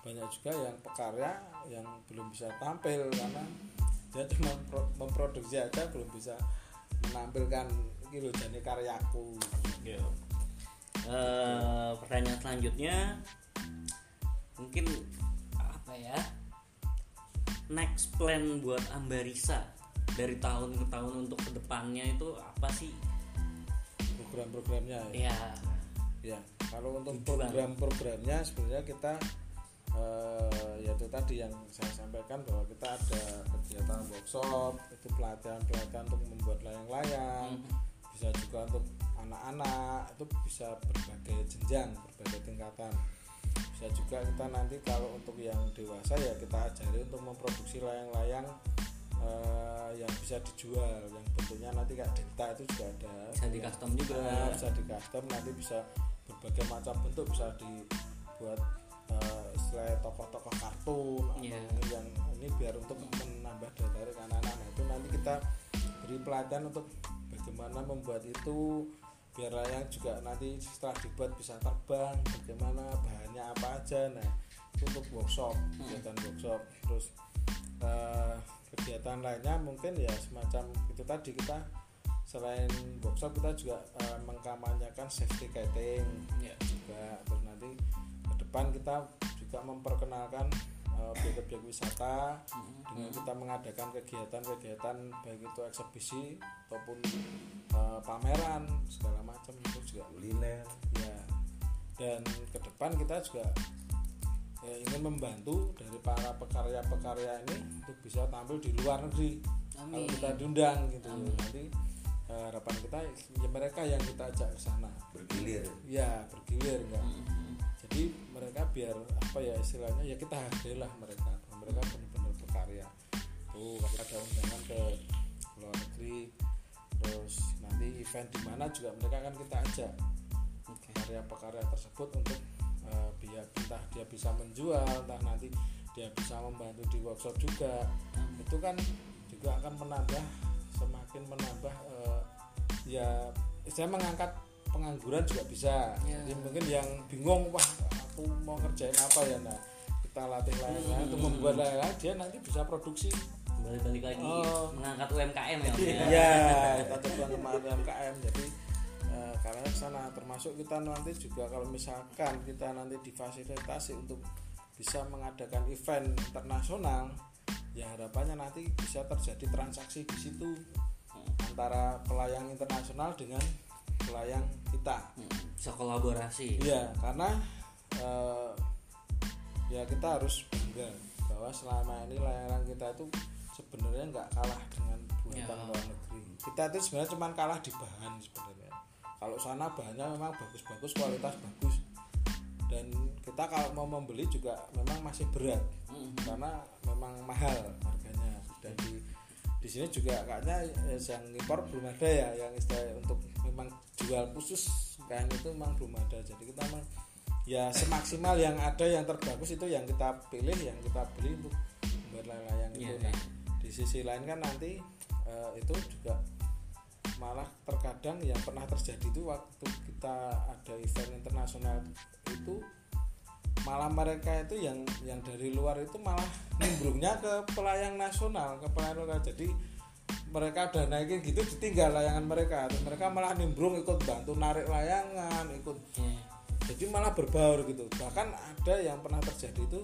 banyak juga yang pekarya yang belum bisa tampil karena dia cuma pro- memproduksi aja belum bisa menampilkan gitu jadi karyaku Gitu. Eh, pertanyaan selanjutnya mungkin apa ya next plan buat Ambarisa dari tahun ke tahun untuk ke depannya itu apa sih? Program-programnya ya. ya Ya, kalau untuk program-programnya sebenarnya kita eh, ya itu tadi yang saya sampaikan bahwa kita ada kegiatan workshop, itu pelatihan-pelatihan untuk membuat layang-layang, bisa juga untuk anak-anak, itu bisa berbagai jenjang, berbagai tingkatan. Bisa juga kita nanti kalau untuk yang dewasa ya kita ajari untuk memproduksi layang-layang eh, yang bisa dijual, yang bentuknya nanti kayak delta itu juga ada. bisa di custom juga Nah, bisa di custom nanti bisa berbagai macam bentuk bisa dibuat eh, istilah tokoh-tokoh kartun atau Iya. yang ini biar untuk menambah daya tarik anak-anak Nah, itu nanti kita beri pelatihan untuk bagaimana membuat itu biar layang juga nanti setelah dibuat bisa terbang bagaimana bahannya apa aja. Nah itu untuk workshop kegiatan workshop. Terus eh, kegiatan lainnya mungkin ya semacam itu tadi kita selain workshop kita juga eh, mengkampanyekan safety kiting Ya. juga. Terus nanti ke depan kita juga memperkenalkan eh, objek-objek wisata dengan kita mengadakan kegiatan-kegiatan baik itu eksebisi ataupun eh, pameran segala macam itu juga. Kuliner. Ya. Dan ke depan kita juga ya, ingin membantu dari para pekarya-pekarya ini untuk bisa tampil di luar negeri. Kalau Amin. kita diundang gitu. Nanti eh, harapan kita ya mereka yang kita ajak ke sana. Bergilir. Ya bergilir enggak jadi mereka biar apa ya istilahnya ya kita hargailah mereka. Mereka benar-benar berkarya. Tuh kalau ada undangan ke luar negeri terus nanti event di mana juga mereka kan kita ajak Oke. karya-pekarya tersebut untuk eh, biar entah dia bisa menjual entah nanti dia bisa membantu di workshop juga. Itu kan juga akan menambah semakin menambah eh, ya saya mengangkat pengangguran juga bisa. Ya. jadi mungkin yang bingung wah aku mau kerjain apa ya nah kita latih lain untuk membuat lain dia nanti bisa produksi. Balik-balik lagi Oh. mengangkat UMKM ya ya? Ya kita coba kemarin UMKM jadi eh, karena sana termasuk kita nanti juga kalau misalkan kita nanti difasilitasi untuk bisa mengadakan event internasional ya harapannya nanti bisa terjadi transaksi di situ antara pelayang internasional dengan pelayang kita. Hmm, bisa kolaborasi. Iya, karena eh, ya kita harus bangga bahwa selama ini layanan kita itu sebenarnya nggak kalah dengan buatan Ya. luar negeri. Kita itu sebenarnya cuma kalah di bahan sebenarnya. Kalau sana bahannya memang bagus-bagus, kualitas bagus. Dan kita kalau mau membeli juga memang masih berat Hmm. karena memang mahal harganya. Dan di di sini juga kayaknya yang impor belum ada ya yang istilah untuk memang jual khusus kain itu memang belum ada jadi kita memang ya semaksimal yang ada yang terbagus itu yang kita pilih yang kita beli untuk membuat layang-layang itu Iya, nah di sisi lain kan nanti eh, itu juga malah terkadang yang pernah terjadi itu waktu kita ada event internasional itu malah mereka itu yang yang dari luar itu malah nimbrungnya ke pelayang nasional ke pelayang lokal. Jadi mereka udah naikin gitu ditinggal layangan mereka. Terus mereka malah nimbrung ikut bantu narik layangan ikut Iya. Jadi malah berbaur gitu. Bahkan ada yang pernah terjadi itu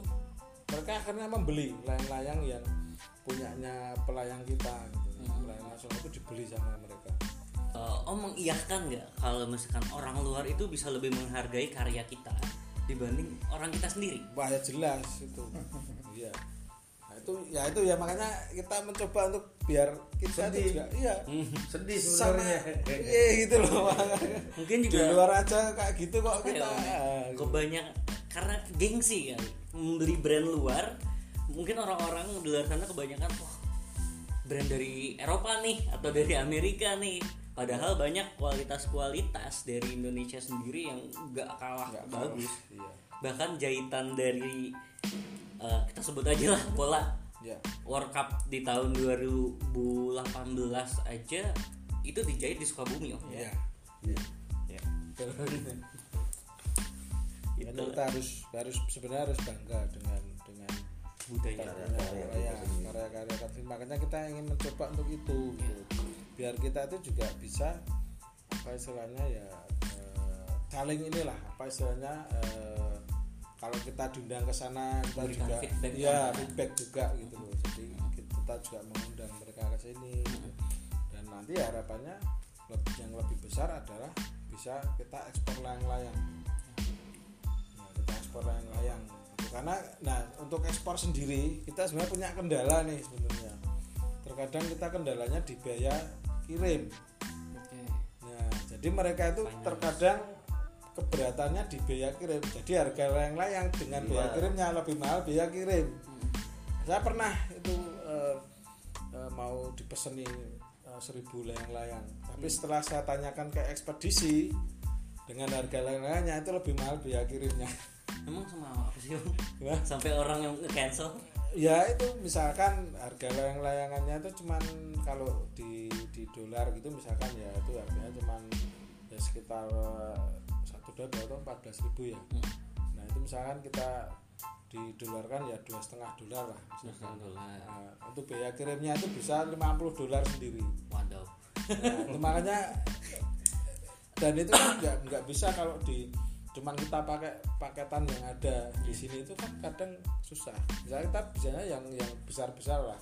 mereka akhirnya membeli layang-layang yang punyanya pelayang kita gitu. pelayang nasional itu dibeli sama mereka. Eh, om mengiyahkan nggak kalau misalkan orang luar itu bisa lebih menghargai karya kita dibanding orang kita sendiri? Wah ya jelas itu. Iya itu ya itu ya makanya kita mencoba untuk biar kita itu juga iya. Sedih sama sebenarnya. iya gitu loh mungkin di juga luar aja kayak gitu kok kita. ya? kebanyakan karena gengsi kali membeli brand luar mungkin orang-orang di luar sana kebanyakan wah brand dari Eropa nih atau dari Amerika nih. Padahal banyak kualitas-kualitas dari Indonesia sendiri yang gak kalah Nggak bagus iya. Bahkan jahitan dari eh, kita sebut aja lah bola. Ya. World Cup di tahun 2018 aja itu dijahit di Sukabumi om. Iya. Iya. ya. Ya, kita harus harus sebenarnya harus bangga dengan dengan budaya. karya karya karya karya karya makanya kita ingin mencoba untuk itu gitu. biar kita itu juga bisa apa istilahnya ya eh, saling inilah apa istilahnya eh, kalau kita diundang ke sana kita Memberikan juga feedback ya kan. feedback juga gitu loh jadi kita juga mengundang mereka ke sini gitu. dan nanti harapannya lebih- yang lebih besar adalah bisa kita ekspor layang-layang Nah, kita ekspor layang-layang gitu. karena nah untuk ekspor sendiri kita sebenarnya punya kendala nih sebenarnya terkadang kita kendalanya di biaya kirim Oke. nah jadi mereka itu terkadang keberatannya di biaya kirim. Jadi harga layang-layang dengan biaya Iya. kirimnya lebih mahal biaya kirim. Saya pernah itu eh, eh, mau dipeseni eh, seribu layang-layang tapi setelah saya tanyakan ke ekspedisi dengan harga layang-layangnya itu lebih mahal biaya kirimnya. Emang sama apa sih. Sampai orang yang nge-cancel? Ya itu misalkan harga layang-layangannya itu cuman kalau di di dolar gitu misalkan ya itu harganya cuman ya sekitar atau empat belas ribu ya nah itu misalkan kita didolarkan ya dua setengah dolar lah misalkan dolar. Nah, untuk biaya kirimnya itu bisa 50 dolar sendiri Waduh. Nah, itu makanya dan itu kan nggak nggak bisa kalau di cuman kita pakai paketan yang ada di sini itu kan kadang susah. Misalnya kita bisanya yang yang besar besar lah,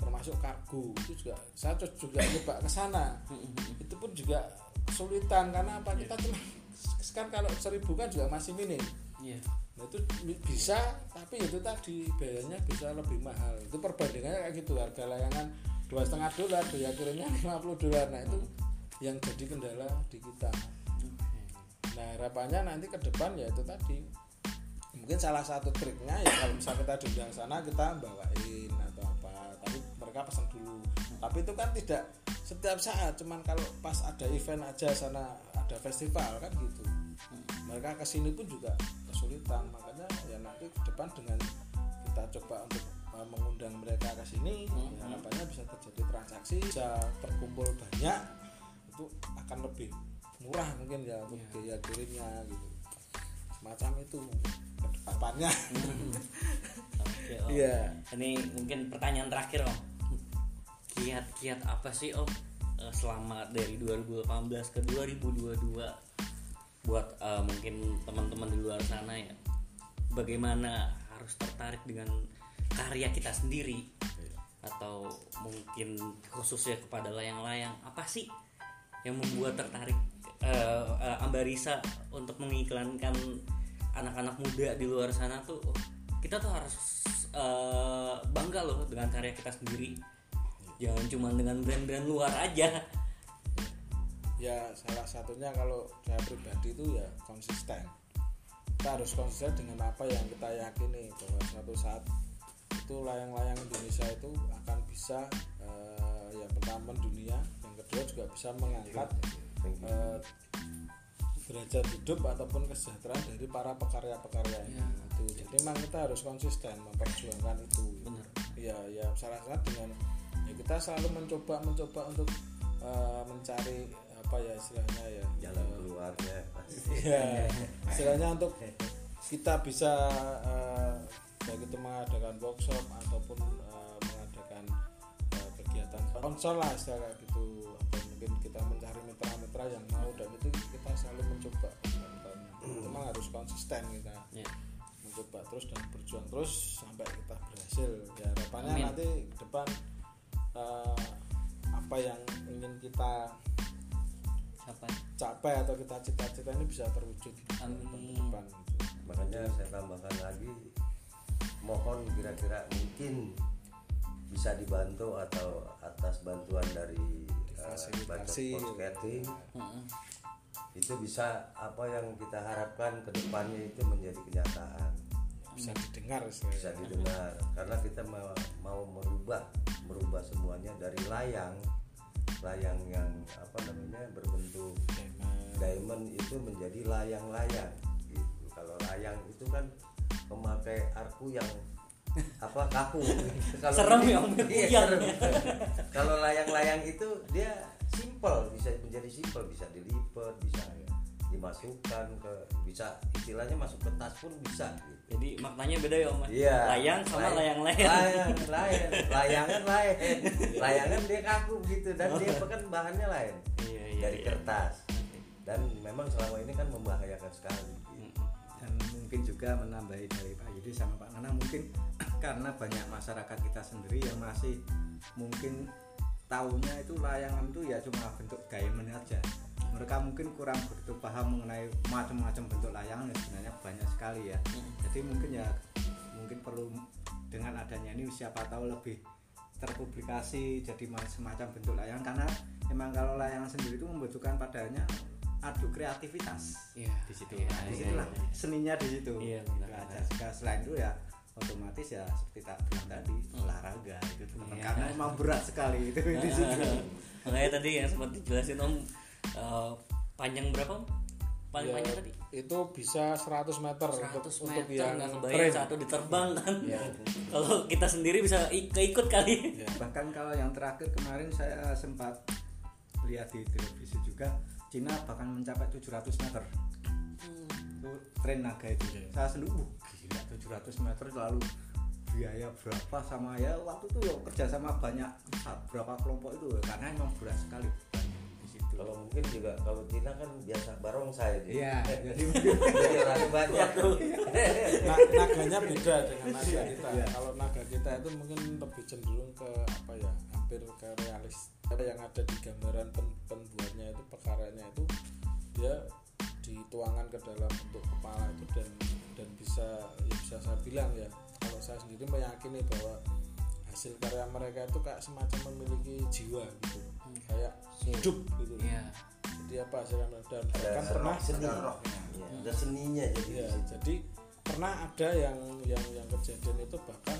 termasuk kargo itu juga saya juga coba ke sana. itu pun juga kesulitan karena apa kita cuma kan kalau seribu kan juga masih minim. Iya. Nah itu bi- bisa tapi itu tadi biayanya bisa lebih mahal. Itu perbandingannya kayak gitu harga layangan dua setengah dolar biaya kirimnya 50 dolar. Nah itu yang jadi kendala di kita. Nah harapannya nanti ke depan ya itu tadi mungkin salah satu triknya ya kalau misalnya kita diundang sana kita bawain atau apa tapi mereka pesan dulu tapi itu kan tidak setiap saat cuman kalau pas ada event aja sana ada festival kan gitu mereka ke sini pun juga kesulitan makanya ya nanti ke depan dengan kita coba untuk uh, mengundang mereka ke sini ya harapannya bisa terjadi transaksi bisa terkumpul banyak itu akan lebih murah mungkin ya untuk biaya kirimnya gitu semacam itu ke depannya Oke, Om. Iya. Ini mungkin pertanyaan terakhir Om. Kiat-kiat apa sih Om eh, selama dari 2018 ke 2022 buat eh, mungkin teman-teman di luar sana ya. Bagaimana harus tertarik dengan karya kita sendiri? Atau mungkin khususnya kepada layang-layang apa sih yang membuat tertarik eh, eh, Ambarisa untuk mengiklankan anak-anak muda di luar sana tuh? Oh, kita tuh harus eh, bangga loh dengan karya kita sendiri jangan cuma dengan brand-brand luar aja. Ya salah satunya kalau saya pribadi itu ya konsisten. Kita harus konsisten dengan apa yang kita yakini bahwa suatu saat itu layang-layang Indonesia itu akan bisa eh, yang pertama dunia. Yang kedua juga bisa mengangkat eh, derajat hidup ataupun kesejahteraan dari para pekarya-pekaryanya itu. Jadi memang kita harus konsisten memperjuangkan itu. Benar. ya ya salah satu dengan ya kita selalu mencoba mencoba untuk eh, mencari apa ya istilahnya ya jalan eh, keluarnya pasti ya istilahnya untuk kita bisa eh, baik itu mengadakan workshop ataupun eh, mengadakan eh, kegiatan konsol lah istilah kayak gitu atau mungkin kita mencari mitra-mitra yang mau dan itu kita selalu mencoba memang harus konsisten kita Ya. mencoba terus dan berjuang terus sampai kita berhasil ya harapannya Amin. nanti ke depan capai atau kita cita-cita ini bisa terwujud Amin. ke depan makanya saya tambahkan lagi mohon kira-kira mungkin bisa dibantu atau atas bantuan dari uh, Difasilitasi. Skating Mm-mm. itu bisa apa yang kita harapkan ke depannya itu menjadi kenyataan bisa didengar istilahnya. bisa didengar karena kita mau, mau merubah merubah semuanya dari layang layang yang apa namanya berbentuk diamond itu menjadi layang-layang gitu. Kalau layang itu kan memakai arku yang apa kaku. Kalau Serem ya, Om, iya, serem. Kalau layang-layang itu dia simple, bisa menjadi simple, bisa dilipat, bisa dimasukkan ke bisa istilahnya masuk ke tas pun bisa gitu. Jadi maknanya beda ya Om. Iya. Layang sama Lay- layang-layang. Layang, layang. Layangan lain. Layangan dia kaku gitu dan dia kan bahannya lain. Iya, iya, Dari iya. kertas. Dan memang selama ini kan membahayakan sekali. gitu. dan mungkin juga menambahi dari Pak Yudi sama Pak Nana mungkin karena banyak masyarakat kita sendiri yang masih mungkin tahunya itu layangan itu ya cuma bentuk diamond aja mereka mungkin kurang begitu paham mengenai macam-macam bentuk layangan yang sebenarnya banyak sekali ya. Jadi mungkin ya mungkin perlu dengan adanya ini siapa tahu lebih terpublikasi jadi ma- semacam bentuk layangan. Karena memang kalau layangan sendiri itu membutuhkan padanya adu kreativitas Iya. di situ. Nah, di iya, situlah iya. seninya di situ. Iya, benar, Nah, selain itu ya otomatis ya seperti tak bilang tadi olahraga itu Iya. karena emang berat sekali itu di situ. Makanya tadi yang sempat dijelasin Om eh, panjang berapa? Paling Ya, panjang tadi? itu bisa 100 meter 100 untuk, meter untuk yang nggak kebayang satu diterbang kan. Iya. Kalau kita sendiri bisa ik- keikut kali. Ya. bahkan kalau yang terakhir kemarin saya sempat lihat di televisi juga Cina bahkan mencapai 700 meter itu tren naga itu Iya. saya sendiri uh gila 700 meter lalu biaya berapa sama ya waktu itu ya kerja sama banyak berapa kelompok itu karena emang berat sekali Kalau mungkin juga kalau Cina kan biasa barongsai dia. iya jadi mungkin Jadi orang banyak. Na- naganya beda dengan naga Iya, kita. iya. Kalau naga kita itu mungkin lebih cenderung ke apa ya, hampir ke realis. Apa yang ada di gambaran pen- pembuatnya itu perkaranya itu dia dituangkan ke dalam bentuk kepala itu dan dan bisa ya bisa saya bilang ya kalau saya sendiri meyakini bahwa hasil karya mereka itu kayak semacam memiliki jiwa gitu kayak hidup gitu Iya. jadi apa hasil dan Ada bahkan pernah seni. Iya, ada seninya jadi. Di situ. jadi pernah ada yang yang yang kejadian itu bahkan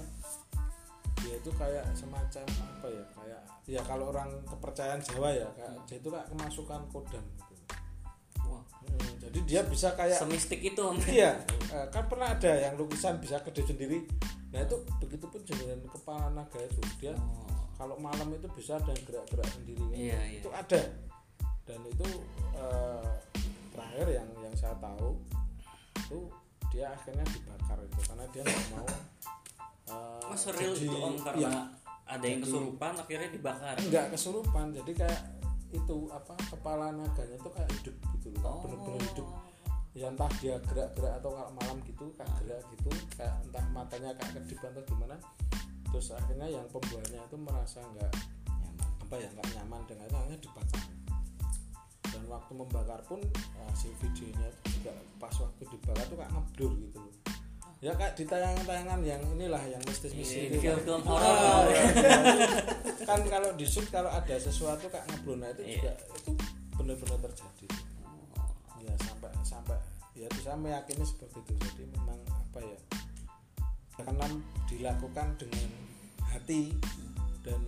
dia itu kayak semacam apa ya kayak ya kalau orang kepercayaan Jawa ya kayak dia itu kayak kemasukan kodam gitu. Wah, Hmm, jadi dia bisa kayak semistik itu Om. iya eh, kan pernah ada yang lukisan bisa kedip sendiri nah itu begitu pun dengan kepala naga itu dia Oh. Kalau malam itu bisa ada yang gerak-gerak sendiri Iya, iya. itu ada dan itu eh, terakhir yang yang saya tahu itu dia akhirnya dibakar itu karena dia nggak mau eh, Mas real jadi- itu Om karena ada yang Jadi- kesurupan akhirnya dibakar. nggak kesurupan jadi kayak itu apa kepala naganya itu kayak hidup gitu loh Oh. bener-bener hidup ya entah dia gerak-gerak atau kalau malam gitu kayak gerak gitu kayak entah matanya kayak kedip atau gimana terus akhirnya yang pembuatnya itu merasa nggak nyaman. Apa ya nggak nyaman dengan itu akhirnya dibakar dan waktu membakar pun eh, si videonya itu juga pas waktu dibakar tuh kayak ngeblur gitu loh. Ya kayak di tayangan-tayangan yang inilah yang mistis-mistis Iya, gitu. kan. film-film Ah, horor. kan kalau di shoot kalau ada sesuatu kayak ngeblur nah itu Iya. juga itu benar-benar terjadi. Ya sampai sampai ya itu saya meyakini seperti itu. Jadi memang apa ya karena dilakukan dengan hati dan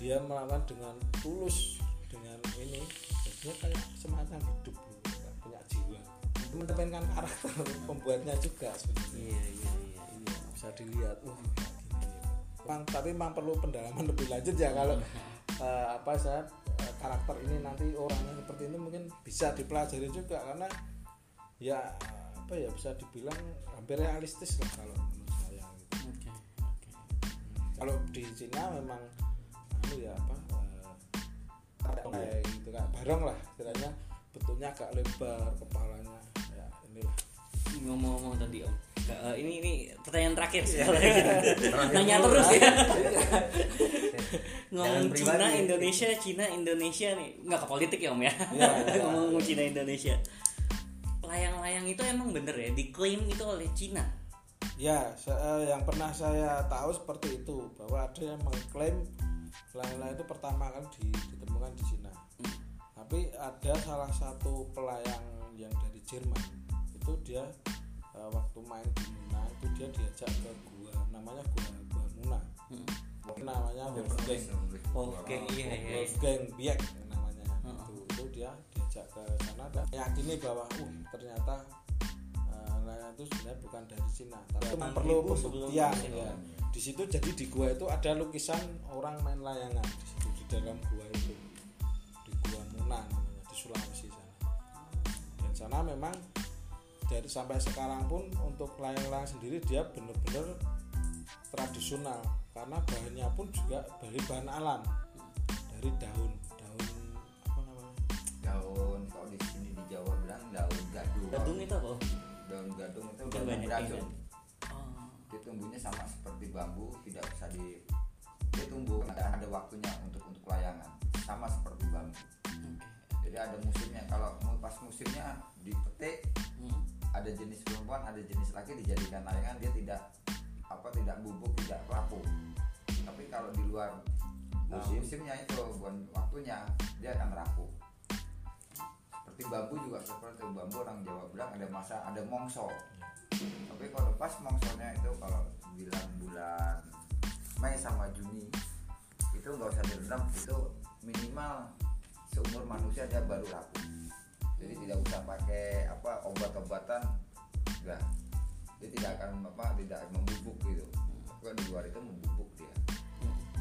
dia melakukan dengan tulus dengan ini. Jadinya kayak semacam hidup kayak punya jiwa. Itu mencerminkan karakter pembuatnya juga sebenarnya. Iya, iya, iya. iya. Bisa dilihat. Memang, tapi memang perlu pendalaman lebih lanjut ya kalau eh, apa saya eh, karakter ini nanti orangnya seperti ini mungkin bisa dipelajari juga karena ya apa ya bisa dibilang hampir realistis lah kalau kalau di Cina memang anu ya apa eh, kayak kayak gitu kayak barong lah istilahnya. Bentuknya agak lebar kepalanya ya ini inilah. Ngomong-ngomong tadi om. Eh, ini ini pertanyaan terakhir. Sekali lagi nanya terus ya. Ngomong Cina. Indonesia Cina Indonesia nih. Nggak ke politik ya om ya? Iya, iya. ngomong Cina Indonesia. Layang-layang itu emang bener ya diklaim itu oleh Cina Ya, se- eh, yang pernah saya tahu seperti itu bahwa ada yang mengklaim layang-layang itu pertama kali di- ditemukan di Cina. Tapi ada salah satu pelayang yang dari Jerman itu dia eh, waktu main di Muna itu dia diajak ke gua namanya gua gua Muna. Namanya Wolfgang. oke iya iya Wolfgang Biek namanya. Itu, itu dia diajak ke sana dan yakini bahwa uh ternyata eh, layang itu sebenarnya bukan dari Cina, tapi Datang memang perlu pembuktian Cina. ya. Di situ jadi di gua itu ada lukisan orang main layangan di situ di dalam gua itu. Di gua Muna namanya di Sulawesi sana. Dan sana memang dari sampai sekarang pun untuk layang-layang sendiri dia benar-benar tradisional karena bahannya pun juga dari bahan alam dari daun daun apa namanya daun kalau di sini di Jawa bilang daun gadung gadung itu apa? Daun gadung itu daun banyak beracun oh. dia tumbuhnya sama seperti bambu tidak bisa di dia tumbuh ada, ada waktunya untuk untuk layangan. Sama seperti bambu. Oke. Jadi ada musimnya. Kalau pas musimnya dipetik Hmm. ada jenis perempuan ada jenis laki dijadikan layangan dia tidak apa tidak bubuk tidak rapuh. Tapi kalau di luar uh, Musim. musimnya itu bukan waktunya dia akan rapuh seperti bambu juga seperti bambu orang Jawa bilang ada masa ada mongso tapi kalau pas mongsonya itu kalau bilang bulan Mei sama Juni itu nggak usah direndam itu minimal seumur manusia dia baru rapuh. Jadi tidak usah pakai apa obat-obatan enggak dia tidak akan apa tidak membubuk gitu. Kalau di luar itu membubuk dia.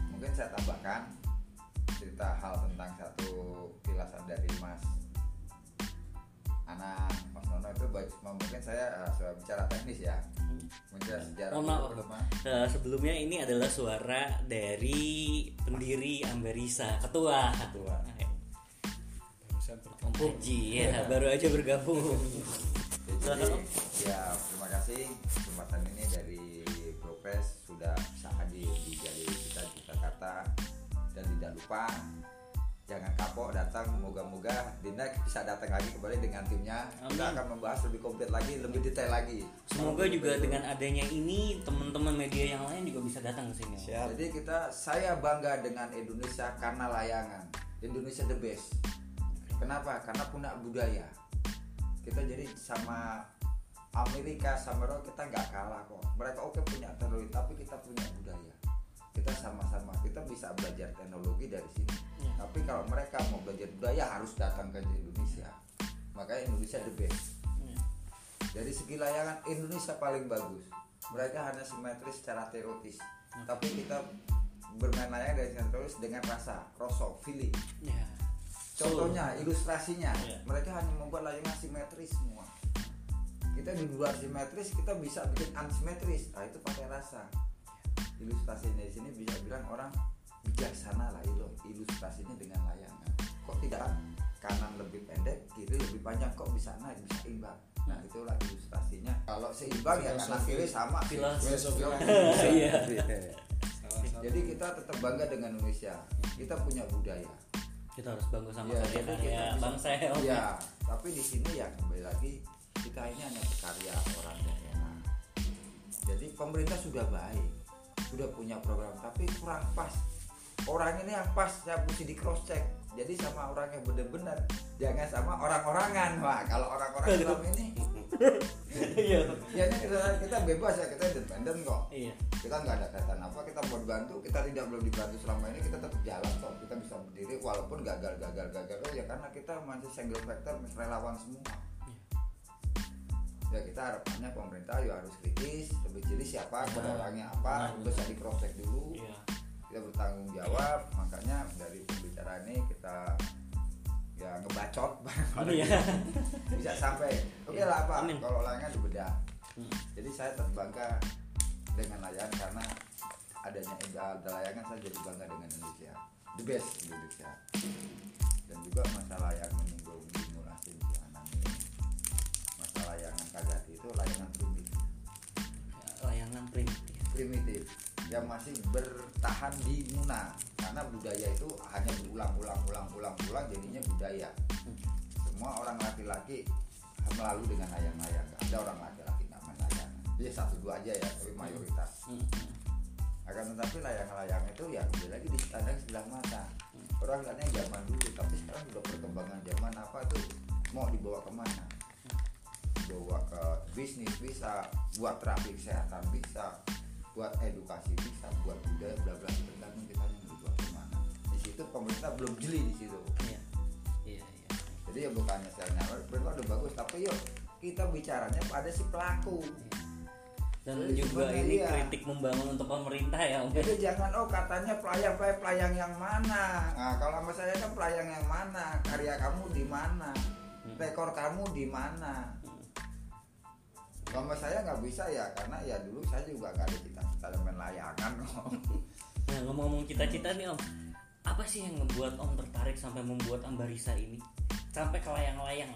Mungkin saya tambahkan cerita hal tentang satu kilasan dari Mas Ana Mas Nono itu baik- mungkin saya sudah bicara teknis ya. Bicara sejarah maaf. dulu. Eh, sebelumnya ini adalah suara dari pendiri Ambarisa ketua. Ketua. bergabung Haji ya baru aja bergabung. Jadi, ya terima kasih. Kesempatan ini dari Progres sudah bisa hadir di Gali kita di Jakarta. Dan tidak lupa jangan kapok datang moga-moga di next bisa datang lagi kembali dengan timnya. Kita Amin. akan membahas lebih komplit lagi lebih detail lagi. Semoga juga dengan adanya ini teman-teman media yang lain juga bisa datang ke sini. Siap. jadi kita saya bangga dengan Indonesia karena layangan. Indonesia the best. Kenapa? Karena punya budaya. Kita jadi sama Amerika sama Eropa kita nggak kalah kok. Mereka oke punya teknologi tapi kita punya budaya kita sama-sama kita bisa belajar teknologi dari sini. Ya. tapi kalau mereka mau belajar budaya harus datang ke Indonesia. Makanya Indonesia the best. Ya. dari segi layangan Indonesia paling bagus. Mereka hanya simetris secara teoritis. Tapi kita bermain layangan dari teoritis dengan rasa rasa feeling. Ya. contohnya ilustrasinya. Iya. mereka hanya membuat layangan simetris semua. Kita di luar simetris kita bisa bikin unsimetris nah itu pakai rasa ilustrasinya di sini bisa bilang orang bijaksana lah itu ilustrasinya dengan layangan kok tidak? Kanan lebih pendek kiri lebih panjang. Kok bisa naik? Bisa imbang. Nah itulah ilustrasinya. Kalau seimbang ya kanan kiri sama. Filosofi. Iya. jadi kita tetap bangga dengan Indonesia. Kita punya budaya. Kita harus bangga sama karya-karya kita bisa- bangsa ya. Iya, tapi di sini ya kembali lagi kita ini hanya karya orang daerah. Jadi pemerintah sudah baik, sudah punya program, tapi kurang pas. Orang ini yang pas saya mesti di cross check. Jadi sama orang yang benar-benar, jangan sama orang-orangan. Wah, kalau orang-orang Islam ini, iya ya kita, kita bebas ya, kita independen kok. iya Kita nggak ada kaitan apa, kita mau dibantu, kita tidak belum dibantu selama ini, kita tetap jalan kok. Kita bisa berdiri walaupun gagal, gagal, gagal, ya karena kita masih single factor, relawan semua. Ya kita harapannya pemerintah ya harus kritis, lebih jeli siapa, orangnya apa, Benar, bisa di cross check dulu. iya. Kita bertanggung jawab, makanya dari pembicaraan ini kita ya ngebacot bareng-bareng Iya. bisa sampai. Oke lah apa kalau layangan dibedah Hmm. jadi saya terbangga dengan layangan karena adanya ada layangan saya jadi bangga dengan Indonesia. The best Indonesia. Dan juga masalah yang yang masih bertahan di Muna karena budaya itu hanya berulang-ulang ulang-ulang ulang jadinya budaya. Semua orang laki-laki melalui dengan Nggak ada orang laki-laki nggak main layang ya satu dua aja ya tapi mayoritas. Akan tetapi layang-layang itu ya udah lagi di standar sebelah mata. Orang lihatnya zaman dulu tapi sekarang sudah perkembangan zaman apa tuh? Mau dibawa ke mana? Dibawa ke bisnis bisa buat terapi kesehatan bisa buat edukasi bisa buat budaya bla bla tergantung kita yang dibawa ke mana di situ pemerintah belum jeli di situ iya iya iya jadi ya bukannya saya nyamar berarti udah bagus tapi yuk kita bicaranya pada si pelaku dan Jadi juga ini iya. kritik membangun untuk pemerintah ya Om. Jadi jangan oh katanya pelayang pelayang, pelayang yang mana. Nah, kalau sama saya kan pelayang yang mana? Karya kamu di mana? Rekor kamu di mana? Kalau sama saya nggak bisa ya karena ya dulu saya juga nggak ada cita-cita main layangan kok. Nah ngomong-ngomong cita-cita nih Om, apa sih yang ngebuat Om tertarik sampai membuat Ambarisa ini sampai ke layang-layang?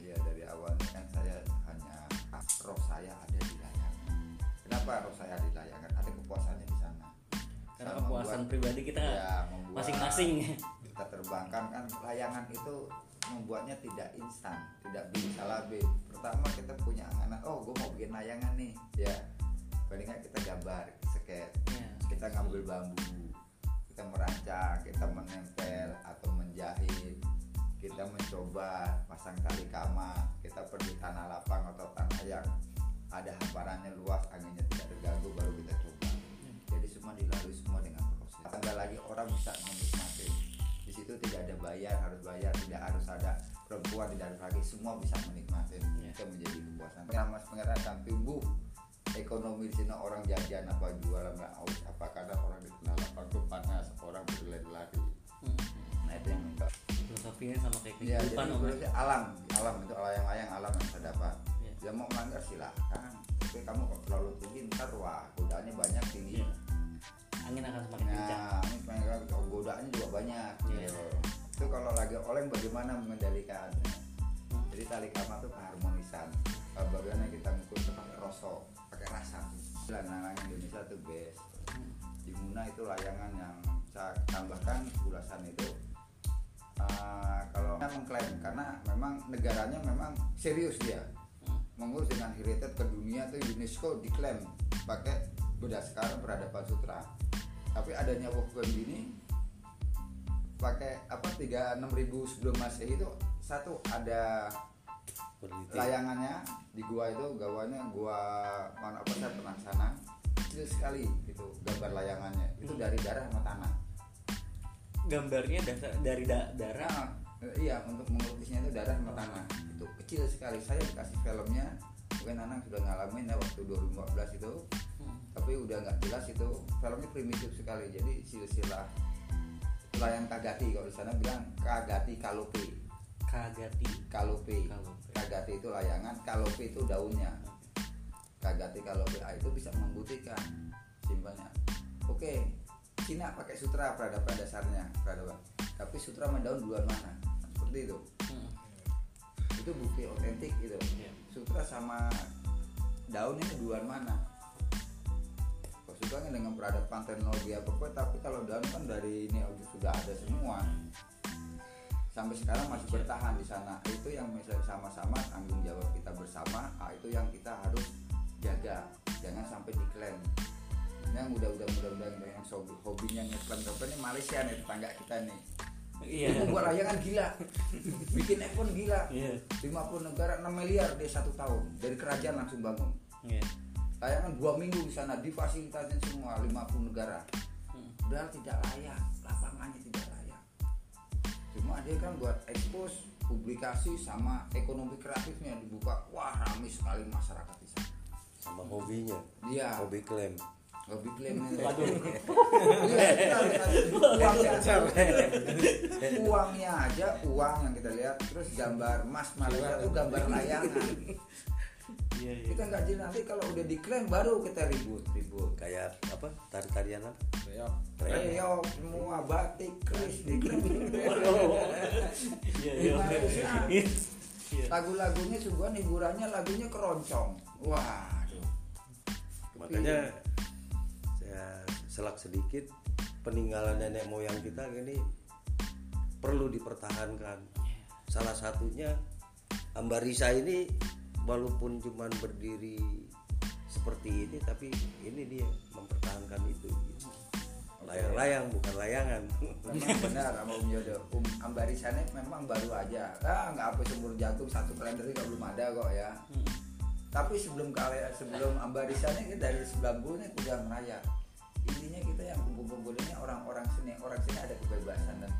Iya dari awalnya kan saya hanya ah, roh saya ada di layangan. Kenapa roh saya di layangan? Ada kepuasannya di sana. Karena Saya kepuasan membuat- pribadi kita ya, membuat masing-masing. kita terbangkan kan layangan itu membuatnya tidak instan tidak bisa labe pertama kita punya angan oh gue mau bikin layangan nih ya. Palingan kita gambar sket Ya. kita ngambil bambu kita merancang kita menempel atau menjahit kita mencoba pasang tali kama kita pergi tanah lapang atau tanah yang ada hamparannya luas anginnya tidak terganggu baru kita coba. Jadi semua dilalui semua dengan proses. Tambah lagi orang bisa menikmati tidak ada bayar harus bayar tidak harus ada perempuan tidak harus lagi semua bisa menikmati Ya. itu menjadi kepuasan mas pangeran akan tumbuh ekonomi di sini orang jajan apa jualan nggak aus apa karena orang di tanah lapang tuh panas orang berlari-lari Hmm. nah itu yang minta Filosofinya sama kayak ya jadi kehidupan Om. berarti alam alam itu layang-layang alam yang saya dapat Ya. ya mau melanggar silahkan tapi kamu kalau terlalu tinggi ntar wah godaannya banyak tinggi Iya. Angin akan semakin kencang. nah ini pengen godaannya juga banyak Iya. gitu. itu kalau lagi oleng bagaimana mengendalikan? Jadi tali kama itu keharmonisan. Bagaimana kita ngukur pakai rosok pakai rasa. Layangan Indonesia itu best. Di Muna itu layangan yang saya tambahkan ulasan itu. Uh, kalau mengklaim karena memang negaranya memang serius dia. Mengurus dengan heritage ke dunia itu UNESCO diklaim pakai berdasarkan peradaban sutra tapi adanya Wolfgang ini pakai apa 36.000 sebelum masehi itu satu ada Peneliti. layangannya di gua itu gawanya gua mana apa saya pernah sana kecil sekali itu gambar layangannya itu dari darah sama tanah Gambarnya dasar dari da- darah. Nah, iya untuk melukisnya itu darah sama tanah itu kecil sekali saya dikasih filmnya mungkin anak sudah ngalamin ya waktu 2014 itu Hmm. Tapi udah nggak jelas itu filmnya primitif sekali. Jadi silsilah layang kagati kalau di sana bilang kagati kalope. Kagati. kalope. Kalope. kagati itu layangan kalope itu daunnya. Kagati kalope ah, itu bisa membuktikan simpelnya oke Cina pakai sutra peradaban dasarnya peradaban. Tapi sutra sama daun duluan mana? Seperti itu. Hmm. itu bukti otentik gitu. Iya. sutra sama daun ini duluan mana kan dengan peradaban teknologi apa apa tapi kalau daun kan dari ini sudah ada semua. Sampai sekarang masih bertahan di sana. Itu yang misalnya sama-sama tanggung jawab kita bersama. Ah, itu yang kita harus jaga. Jangan sampai diklaim. Yang udah-udah mudah-mudahan yang hobi hobinya ngeklaim ngeklaim ini Malaysia nih tetangga kita nih. Iya. itu buat layangan gila. Bikin iPhone gila. Iya. 50 negara 6 miliar dia satu tahun. Dari kerajaan langsung bangun. Iya. Layangan dua minggu di sana difasilitasin semua 50 negara. Hmm. padahal tidak layak. Lapangannya tidak layak. Cuma dia kan buat ekspos publikasi sama ekonomi kreatifnya dibuka. Wah ramai sekali masyarakat di sana. Sama hobinya? Dia hobi klaim. Hobi klaim. Ini Waduh. Iya, uangnya aja. Uangnya aja uang yang kita lihat. Terus gambar mas Malaysia itu gambar layangan Iya, iya. kita nggak jelas nanti kalau udah diklaim baru kita ribut ribut kayak apa tari tarian apa Reok. Reok semua batik kris diklaim Iya, iya. Bisa? Iya. Iya. lagu-lagunya sungguhan hiburannya lagunya keroncong waduh makanya saya selak sedikit peninggalan nenek moyang kita ini perlu dipertahankan salah satunya Ambarisa ini walaupun cuman berdiri seperti ini tapi ini dia mempertahankan itu. Layang-layang bukan layangan. Memang benar sama Om Yodo. Um Ambarisannya memang baru aja. Ah nggak apa sumur jagung satu kalender juga belum ada kok ya. Tapi sebelum kali sebelum Ambarisannya kita dari 90 nya udah merayap. Intinya kita yang kumpul-kumpul ini orang-orang sini. Orang sini ada kebebasan dan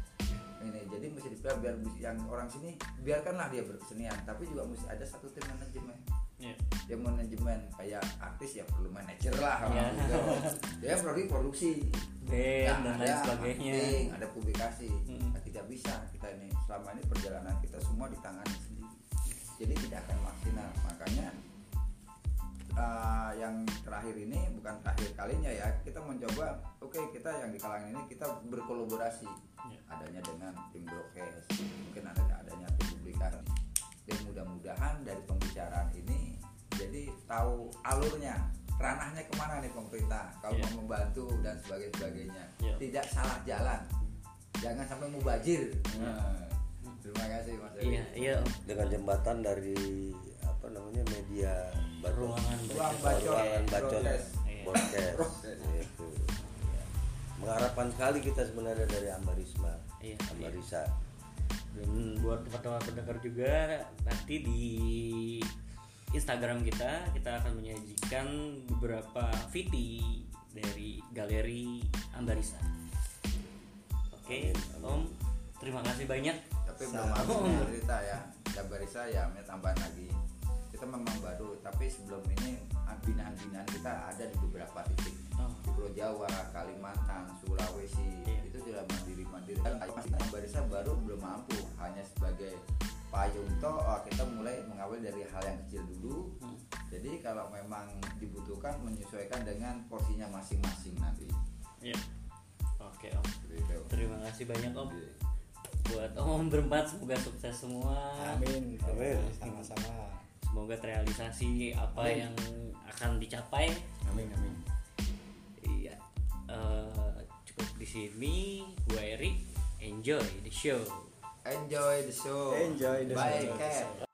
ini. Jadi mesti dibilang biar yang orang sini biarkanlah dia berkesenian. Tapi juga mesti ada satu tim manajemen. Iya. ya manajemen kayak artis ya perlu manajer lah Iya. gitu. dia produksi band dan Nah, lain ada sebagainya. marketing, ada publikasi. Mm. Nah, tidak bisa kita ini. Selama ini perjalanan kita semua di tangan sendiri. Jadi tidak akan maksimal. Makanya uh, yang terakhir ini bukan terakhir kalinya ya kita mencoba oke kita yang di kalangan ini kita berkolaborasi Ya. adanya dengan tim broadcast mungkin ada adanya tim publikasi dan mudah-mudahan dari pembicaraan ini jadi tahu alurnya ranahnya ke mana nih pemerintah kalau Ya. mau membantu dan sebagainya sebagainya Ya. tidak salah jalan jangan sampai mubazir Nah, terima kasih mas iya iya Om. dengan jembatan dari apa namanya media bacot ruangan Ruang bacot. ruangan bacot Broadcast. Iya. podcast Broadcast. Gitu. mengharapkan sekali kita sebenarnya dari Ambarisma Iya, Ambarisa dan buat teman-teman pendengar juga nanti di Instagram kita kita akan menyajikan beberapa VT dari galeri Ambarisa. Oke, amin. Om, terima kasih banyak. Tapi belum nih cerita ya Jabarisa ya mau tambahan lagi kita memang baru tapi sebelum ini binaan-binaan kita ada di beberapa titik Oh. di Pulau Jawa, Kalimantan, Sulawesi Iya. itu sudah mandiri-mandiri kan Jabarisa baru belum mampu hanya sebagai payung toh oh, kita mulai mengawal dari hal yang kecil dulu Hmm. jadi kalau memang dibutuhkan menyesuaikan dengan porsinya masing-masing nanti Iya. Oke, Om. Gitu. Terima kasih banyak, Om. Buat Om berempat semoga sukses semua. Amin. Amin. Sama-sama. Semoga terrealisasi apa yang akan dicapai. Amin amin. Iya. Eh, cukup di sini. Gue Eri. Enjoy the show. enjoy the show Enjoy the bye show. Cat